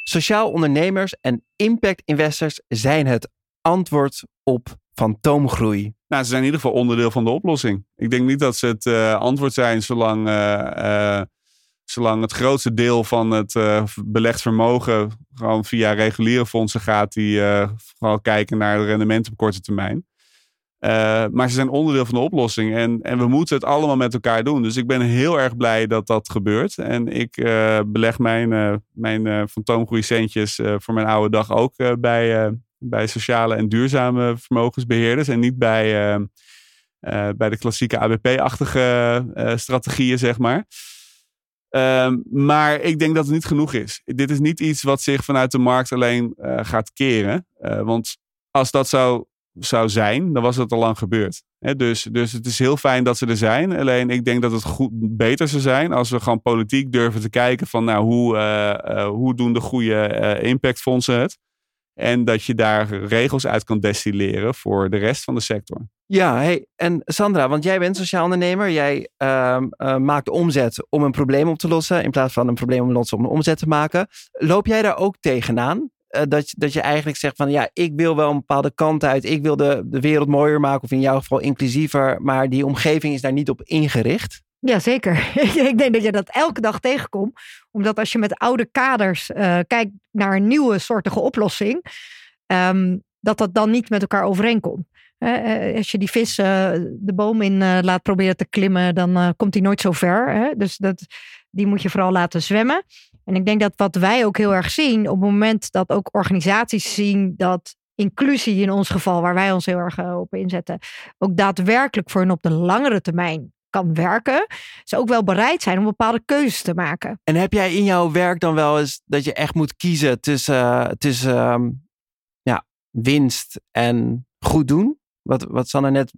Sociaal ondernemers en impact investors zijn het antwoord op fantoomgroei. Nou, ze zijn in ieder geval onderdeel van de oplossing. Ik denk niet dat ze het uh, antwoord zijn zolang, uh, uh, zolang het grootste deel van het belegd vermogen gewoon via reguliere fondsen gaat die vooral kijken naar het rendement op korte termijn. maar ze zijn onderdeel van de oplossing en, en we moeten het allemaal met elkaar doen. Dus ik ben heel erg blij dat dat gebeurt. En ik beleg mijn, mijn fantoomgroeicentjes voor mijn oude dag ook bij bij sociale en duurzame vermogensbeheerders en niet bij, uh, bij de klassieke ABP-achtige strategieën, zeg maar. Ehm, maar ik denk dat het niet genoeg is. Dit is niet iets wat zich vanuit de markt alleen gaat keren. want als dat zou, zou zijn, dan was het al lang gebeurd. dus, dus het is heel fijn dat ze er zijn. Alleen ik denk dat het goed, beter zou zijn als we gewoon politiek durven te kijken van nou, hoe, hoe doen de goede impactfondsen het. En dat je daar regels uit kan destilleren voor de rest van de sector. Ja, hey, en Sandra, want jij bent sociaal ondernemer. Jij uh, uh, maakt omzet om een probleem op te lossen. In plaats van een probleem om lossen om een omzet te maken. Loop jij daar ook tegenaan? Uh, dat, dat je eigenlijk zegt van ja, ik wil wel een bepaalde kant uit. Ik wil de, de wereld mooier maken of in jouw geval inclusiever. Maar die omgeving is daar niet op ingericht. Ja, zeker. ik denk dat je dat elke dag tegenkomt. Omdat als je met oude kaders uh, kijkt naar een nieuwe soortige oplossing, um, dat dat dan niet met elkaar overeenkomt. Uh, als je die vis uh, de boom in laat proberen te klimmen, dan komt hij nooit zo ver. Hè? Dus dat, die moet je vooral laten zwemmen. En ik denk dat wat wij ook heel erg zien, op het moment dat ook organisaties zien dat inclusie in ons geval, waar wij ons heel erg op inzetten, ook daadwerkelijk voor hen op de langere termijn kan werken, ze ook wel bereid zijn om bepaalde keuzes te maken. En heb jij in jouw werk dan wel eens dat je echt moet kiezen tussen, tussen um, ja, winst en goed doen? Wat, wat Sanne net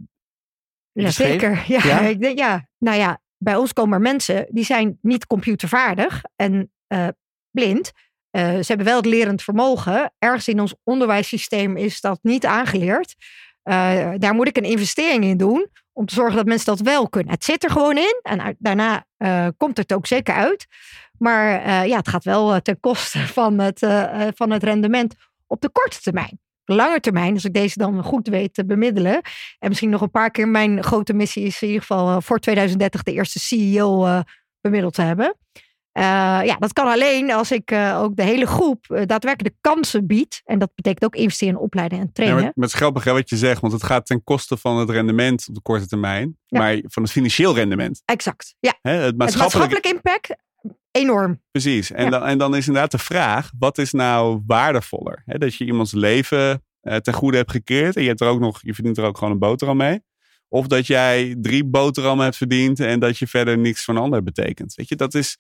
ja, zeker. Ja, ja? Ik denk, ja, nou ja, bij ons komen er mensen die zijn niet computervaardig en uh, blind. Uh, ze hebben wel het lerend vermogen. Ergens in ons onderwijssysteem is dat niet aangeleerd. Uh, daar moet ik een investering in doen om te zorgen dat mensen dat wel kunnen. Het zit er gewoon in en daarna uh, komt het ook zeker uit. Maar uh, ja, het gaat wel ten koste van het, van het rendement op de korte termijn. Lange termijn, als ik deze dan goed weet te bemiddelen. En misschien nog een paar keer mijn grote missie is in ieder geval voor 2030 de eerste CEO bemiddeld te hebben. Uh, ja, dat kan alleen als ik uh, ook de hele groep uh, daadwerkelijk de kansen bied. En dat betekent ook investeren in opleiden en trainen. Ja, met, grappig wat je zegt, want het gaat ten koste van het rendement op de korte termijn. Ja. Maar van het financieel rendement. Exact, ja. Hè, het, maatschappelijk... het maatschappelijk impact, enorm. Precies. En, ja. dan, en dan is inderdaad de vraag, wat is nou waardevoller? Hè, dat je iemands leven ten goede hebt gekeerd en je, hebt er ook nog, je verdient er ook gewoon een boterham mee. Of dat jij drie boterhammen hebt verdiend en dat je verder niks van ander betekent. Weet je, dat is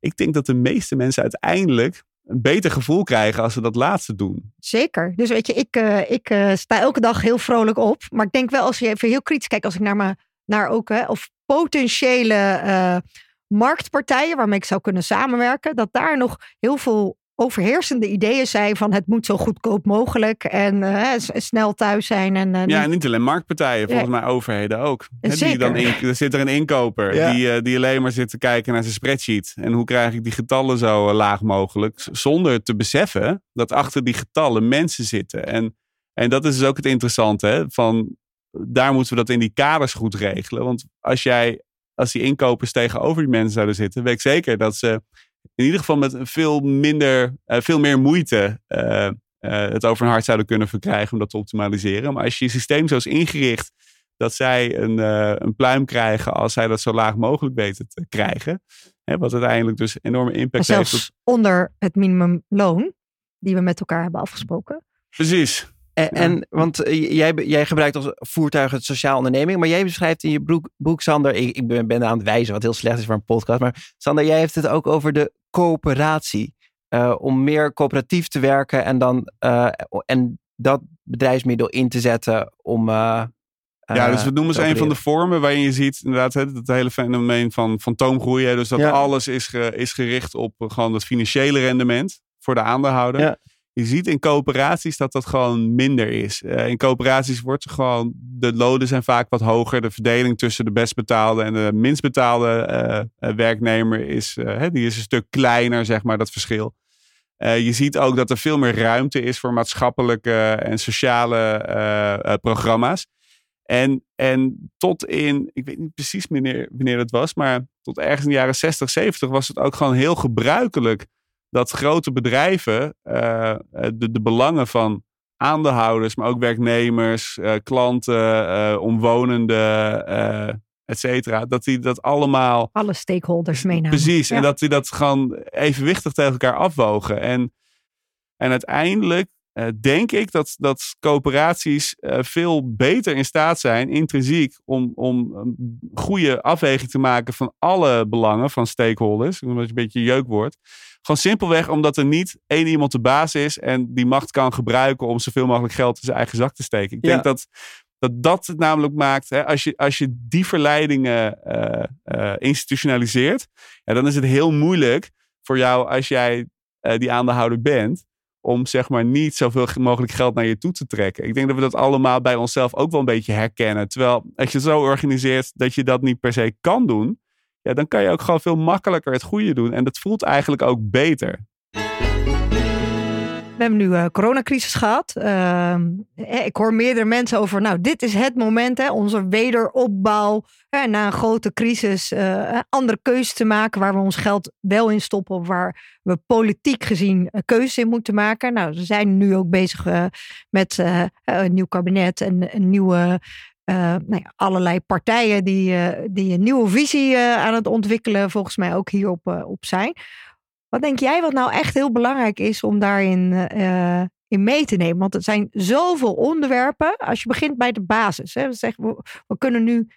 ik denk dat de meeste mensen uiteindelijk een beter gevoel krijgen als ze dat laatste doen. Zeker. Dus weet je, ik, uh, ik uh, sta elke dag heel vrolijk op. Maar ik denk wel, als je even heel kritisch kijkt, als ik naar, me, naar ook, hè, of potentiële uh, marktpartijen waarmee ik zou kunnen samenwerken, dat daar nog heel veel overheersende ideeën zijn van het moet zo goedkoop mogelijk en uh, snel thuis zijn. En, uh, ja, en niet alleen marktpartijen, volgens mij overheden ook. He, die dan in, er zit er een inkoper ja. die, uh, die alleen maar zit te kijken naar zijn spreadsheet. En hoe krijg ik die getallen zo laag mogelijk, zonder te beseffen dat achter die getallen mensen zitten. En, en dat is dus ook het interessante, hè, van daar moeten we dat in die kaders goed regelen. Want als jij, als die inkopers tegenover die mensen zouden zitten, weet ik zeker dat ze in ieder geval met veel minder, uh, veel meer moeite uh, uh, het over hun hart zouden kunnen verkrijgen om dat te optimaliseren. Maar als je je systeem zo is ingericht dat zij een, een pluim krijgen als zij dat zo laag mogelijk weten te krijgen. Hè, wat uiteindelijk dus enorme impact zelfs heeft. Op... onder het minimumloon die we met elkaar hebben afgesproken. Precies. En, en, want jij, jij gebruikt als voertuig het sociaal onderneming, maar jij beschrijft in je boek, boek Sander, ik, ik ben, ben aan het wijzen wat heel slecht is voor een podcast, maar Sander, jij heeft het ook over de coöperatie. Uh, om meer coöperatief te werken en dan uh, en dat bedrijfsmiddel in te zetten om. Uh, ja, dus we noemen ze een van de vormen waarin je ziet inderdaad het, het hele fenomeen van fantoomgroei. Hè, dus dat ja. alles is, ge, is gericht op gewoon het financiële rendement voor de aandeelhouder. Ja. Je ziet in coöperaties dat dat gewoon minder is. Uh, in coöperaties wordt gewoon, de lonen zijn vaak wat hoger. De verdeling tussen de best betaalde en de minst betaalde uh, werknemer is, die is een stuk kleiner, zeg maar, dat verschil. je ziet ook dat er veel meer ruimte is voor maatschappelijke en sociale programma's. En, en tot in, ik weet niet precies wanneer, wanneer dat was, maar tot ergens in de jaren 60, 70 was het ook gewoon heel gebruikelijk dat grote bedrijven uh, de, de belangen van aandeelhouders, maar ook werknemers, uh, klanten, uh, omwonenden, et cetera, dat die dat allemaal. Alle stakeholders meenemen. Precies, ja. en dat die dat gewoon evenwichtig tegen elkaar afwogen. En, en uiteindelijk eh, denk ik dat, dat coöperaties uh, veel beter in staat zijn, intrinsiek, om, om een goede afweging te maken van alle belangen van stakeholders. Omdat je een beetje jeuk wordt. Gewoon simpelweg omdat er niet één iemand de baas is en die macht kan gebruiken om zoveel mogelijk geld in zijn eigen zak te steken. Ik denk dat dat dat het namelijk maakt, hè, als, je, als je die verleidingen uh, institutionaliseert, ja, dan is het heel moeilijk voor jou als jij die aandeelhouder bent, om zeg maar niet zoveel mogelijk geld naar je toe te trekken. Ik denk dat we dat allemaal bij onszelf ook wel een beetje herkennen. Terwijl als je zo organiseert dat je dat niet per se kan doen, ja, dan kan je ook gewoon veel makkelijker het goede doen. En dat voelt eigenlijk ook beter. We hebben nu uh, coronacrisis gehad. Uh, ik hoor meerdere mensen over, nou, dit is het moment, hè, onze wederopbouw. Hè, na een grote crisis, uh, andere keuzes te maken waar we ons geld wel in stoppen. Waar we politiek gezien keuzes in moeten maken. Nou, ze zijn nu ook bezig met een nieuw kabinet en een nieuwe nou ja, allerlei partijen die, die een nieuwe visie aan het ontwikkelen, volgens mij ook hierop op zijn. Wat denk jij wat nou echt heel belangrijk is om daarin in mee te nemen? Want er zijn zoveel onderwerpen. Als je begint bij de basis. Hè, we, we, we kunnen nu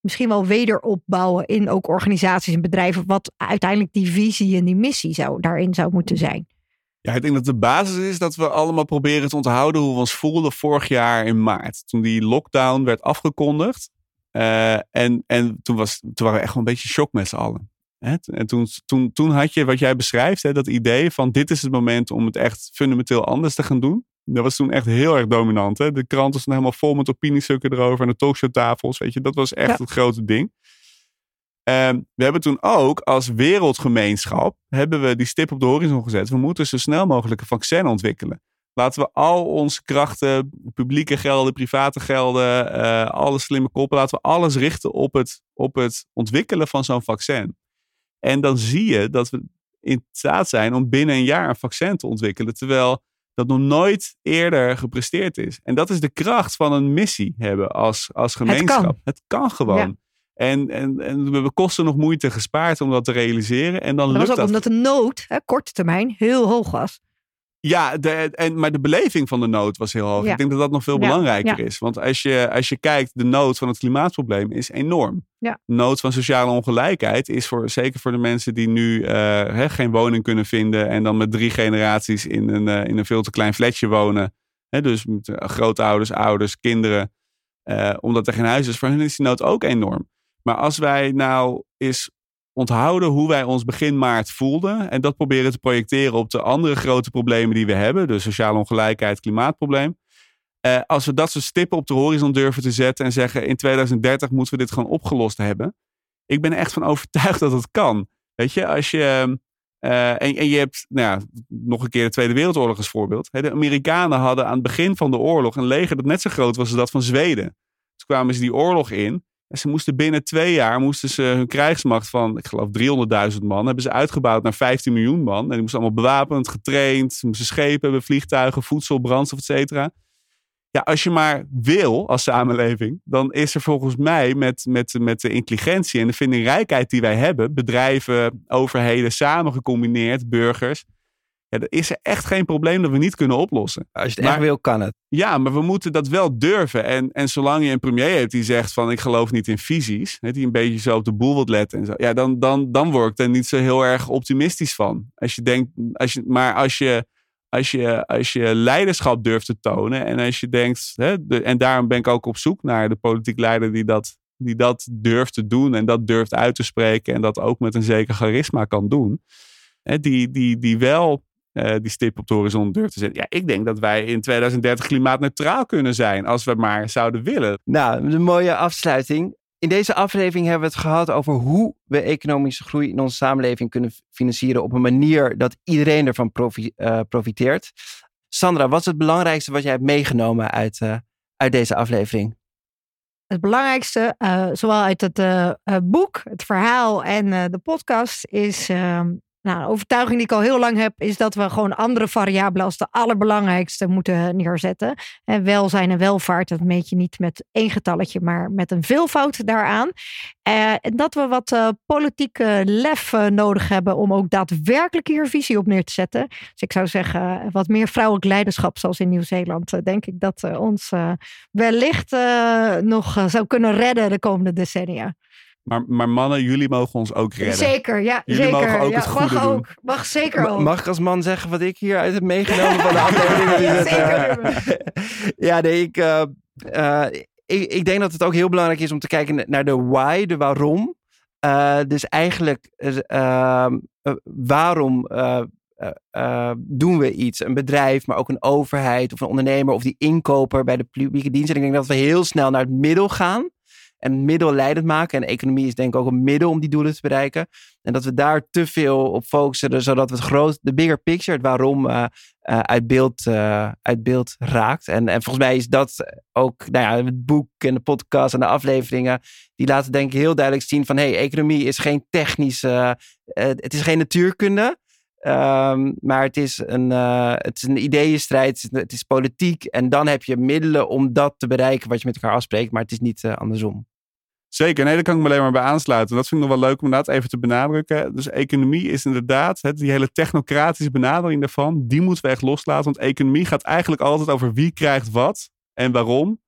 misschien wel wederopbouwen in ook organisaties en bedrijven. Wat uiteindelijk die visie en die missie zou, daarin zou moeten zijn. Ja, ik denk dat de basis is dat we allemaal proberen te onthouden hoe we ons voelden vorig jaar in maart. Toen die lockdown werd afgekondigd. Uh, en en toen, was, toen waren we echt wel een beetje shock met z'n allen. En toen, toen, toen had je wat jij beschrijft, hè, dat idee van dit is het moment om het echt fundamenteel anders te gaan doen. Dat was toen echt heel erg dominant. Hè? De kranten stonden helemaal vol met opiniestukken erover en de talkshowtafels. Weet je, dat was echt ja. het grote ding. Um, we hebben toen ook als wereldgemeenschap hebben we die stip op de horizon gezet. We moeten zo snel mogelijk een vaccin ontwikkelen. Laten we al onze krachten, publieke gelden, private gelden, uh, alle slimme koppen, laten we alles richten op het, op het ontwikkelen van zo'n vaccin. En dan zie je dat we in staat zijn om binnen een jaar een vaccin te ontwikkelen, terwijl dat nog nooit eerder gepresteerd is. En dat is de kracht van een missie hebben als, als gemeenschap. Het kan, het kan gewoon. Ja. En, en, en we kosten nog moeite gespaard om dat te realiseren. En dan dat lukt was ook dat. omdat de nood, hè, korte termijn, heel hoog was. Ja, de, en, maar de beleving van de nood was heel hoog. Ja. Ik denk dat dat nog veel Ja, belangrijker ja. is. Want als je, als je kijkt, de nood van het klimaatprobleem is enorm. Ja. De nood van sociale ongelijkheid is voor, zeker voor de mensen die nu eh, hè, geen woning kunnen vinden. En dan met drie generaties in een, eh, in een veel te klein flatje wonen. Hè, dus met eh, grootouders, ouders, kinderen. omdat er geen huis is. Voor hen is die nood ook enorm. Maar als wij nou eens onthouden hoe wij ons begin maart voelden. En dat proberen te projecteren op de andere grote problemen die we hebben. Dus sociale ongelijkheid, klimaatprobleem. Eh, als we dat soort stippen op de horizon durven te zetten en zeggen in 2030 moeten we dit gewoon opgelost hebben. Ik ben echt van overtuigd dat het kan. Weet je, als je. eh, en, en je hebt, nou ja, nog een keer de Tweede Wereldoorlog als voorbeeld. De Amerikanen hadden aan het begin van de oorlog een leger dat net zo groot was als dat van Zweden. Toen kwamen ze die oorlog in. Ze moesten binnen twee jaar moesten ze hun krijgsmacht van, ik geloof 300.000 man, hebben ze uitgebouwd naar 15 miljoen man. En die moesten allemaal bewapend, getraind, ze moesten schepen hebben, vliegtuigen, voedsel, brandstof, et cetera. Ja, als je maar wil als samenleving, dan is er volgens mij met, met, met de intelligentie en de vindingrijkheid die wij hebben, bedrijven, overheden samen gecombineerd, burgers, ja, er is er echt geen probleem dat we niet kunnen oplossen. Als je het Maar- echt wil, kan het. Ja, maar we moeten dat wel durven. En, en zolang je een premier hebt die zegt van ik geloof niet in visies, hè, die een beetje zo op de boel wilt letten en zo, ja, dan, dan, dan word ik er niet zo heel erg optimistisch van. Als je denkt, als je, maar als je, als, je, als je leiderschap durft te tonen en als je denkt, hè, de, en daarom ben ik ook op zoek naar de politiek leider die dat, die dat durft te doen en dat durft uit te spreken en dat ook met een zeker charisma kan doen, hè, die, die, die wel eh, die stip op de horizon durft te zetten. Ja, ik denk dat wij in 2030 klimaatneutraal kunnen zijn als we maar zouden willen. Nou, een mooie afsluiting. In deze aflevering hebben we het gehad over hoe we economische groei in onze samenleving kunnen financieren op een manier dat iedereen ervan profi- eh, profiteert. Sandra, wat is het belangrijkste wat jij hebt meegenomen uit, eh, uit deze aflevering? Het belangrijkste, eh, zowel uit het boek, het verhaal en eh, de podcast, is ehm, Nou, een overtuiging die ik al heel lang heb, is dat we gewoon andere variabelen als de allerbelangrijkste moeten neerzetten. En welzijn en welvaart, dat meet je niet met één getalletje, maar met een veelvoud daaraan. Uh, en dat we wat uh, politieke lef uh, nodig hebben om ook daadwerkelijk hier visie op neer te zetten. Dus ik zou zeggen, wat meer vrouwelijk leiderschap, zoals in Nieuw-Zeeland, denk ik dat ons wellicht nog zou kunnen redden de komende decennia. Maar, maar mannen, jullie mogen ons ook redden. Zeker, ja. Jullie zeker. mogen ook ja, het goede mag doen. Ook, mag zeker ook. Mag ik als man zeggen wat ik hieruit heb meegenomen van de aflevering? Ja, zeker. eh, ja, nee, ik, uh, uh, ik, ik denk dat het ook heel belangrijk is om te kijken naar de why, de waarom. Uh, dus eigenlijk, ehm, waarom doen we iets? Een bedrijf, maar ook een overheid of een ondernemer of die inkoper bij de publieke dienst. En ik denk dat we heel snel naar het middel gaan en middel leidend maken. En economie is denk ik ook een middel om die doelen te bereiken. En dat we daar te veel op focussen, zodat we het groot, de bigger picture, het waarom, uh, uh, uit, beeld, uh, uit beeld raakt. En, en volgens mij is dat ook, nou ja, het boek en de podcast en de afleveringen, die laten denk ik heel duidelijk zien van, hey, economie is geen technische, het is geen natuurkunde. Um, maar het is, een, uh, het is een ideeënstrijd, het is politiek. En dan heb je middelen om dat te bereiken wat je met elkaar afspreekt. Maar het is niet uh, andersom. Zeker, nee, daar kan ik me alleen maar bij aansluiten. Dat vind ik nog wel leuk om inderdaad even te benadrukken. Dus economie is inderdaad, die hele technocratische benadering daarvan, die moeten we echt loslaten. Want economie gaat eigenlijk altijd over wie krijgt wat en waarom.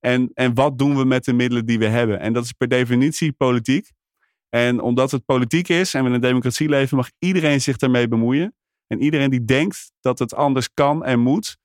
En, en wat doen we met de middelen die we hebben. En dat is per definitie politiek. En omdat het politiek is en we in een democratie leven, mag iedereen zich daarmee bemoeien. En iedereen die denkt dat het anders kan en moet,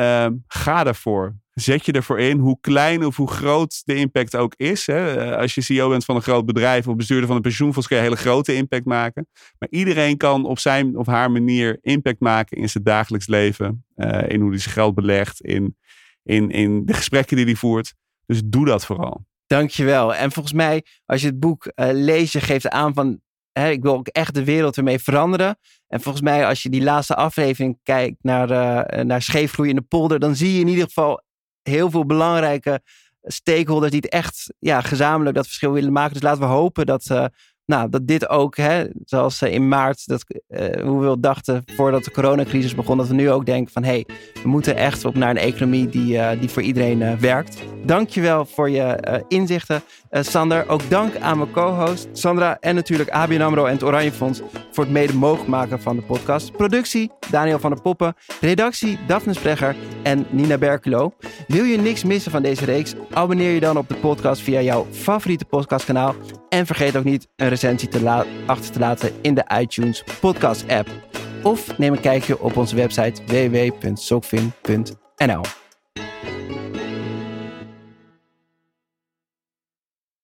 uh, ga daarvoor. Zet je ervoor in, hoe klein of hoe groot de impact ook is. Hè. Als je CEO bent van een groot bedrijf of bestuurder van een pensioenfonds, kun je een hele grote impact maken. Maar iedereen kan op zijn of haar manier impact maken in zijn dagelijks leven. Uh, in hoe hij zijn geld belegt, in, in, in de gesprekken die hij voert. Dus doe dat vooral. Dankjewel. En volgens mij, als je het boek uh, leest, je geeft aan van, hè, ik wil ook echt de wereld ermee veranderen. En volgens mij, als je die laatste aflevering kijkt naar, uh, naar scheefgroei in de polder, dan zie je in ieder geval heel veel belangrijke stakeholders die het echt ja, gezamenlijk dat verschil willen maken. Dus laten we hopen dat, uh, nou, dat dit ook, hè, zoals in maart, dat, hoe we dachten voordat de coronacrisis begon, dat we nu ook denken van, hé, hey, we moeten echt op naar een economie die, die voor iedereen werkt. Dankjewel voor je uh, inzichten, uh, Sander. Ook dank aan mijn co-host Sandra en natuurlijk ABN AMRO en het Oranje Fonds voor het mede mogelijk maken van de podcast. Productie Daniel van der Poppen, redactie Daphne Sprecher en Nina Berkelo. Wil je niks missen van deze reeks? Abonneer je dan op de podcast via jouw favoriete podcastkanaal. En vergeet ook niet een recensie te achter te laten in de iTunes podcast app. Of neem een kijkje op onze website www.sokvin.nl.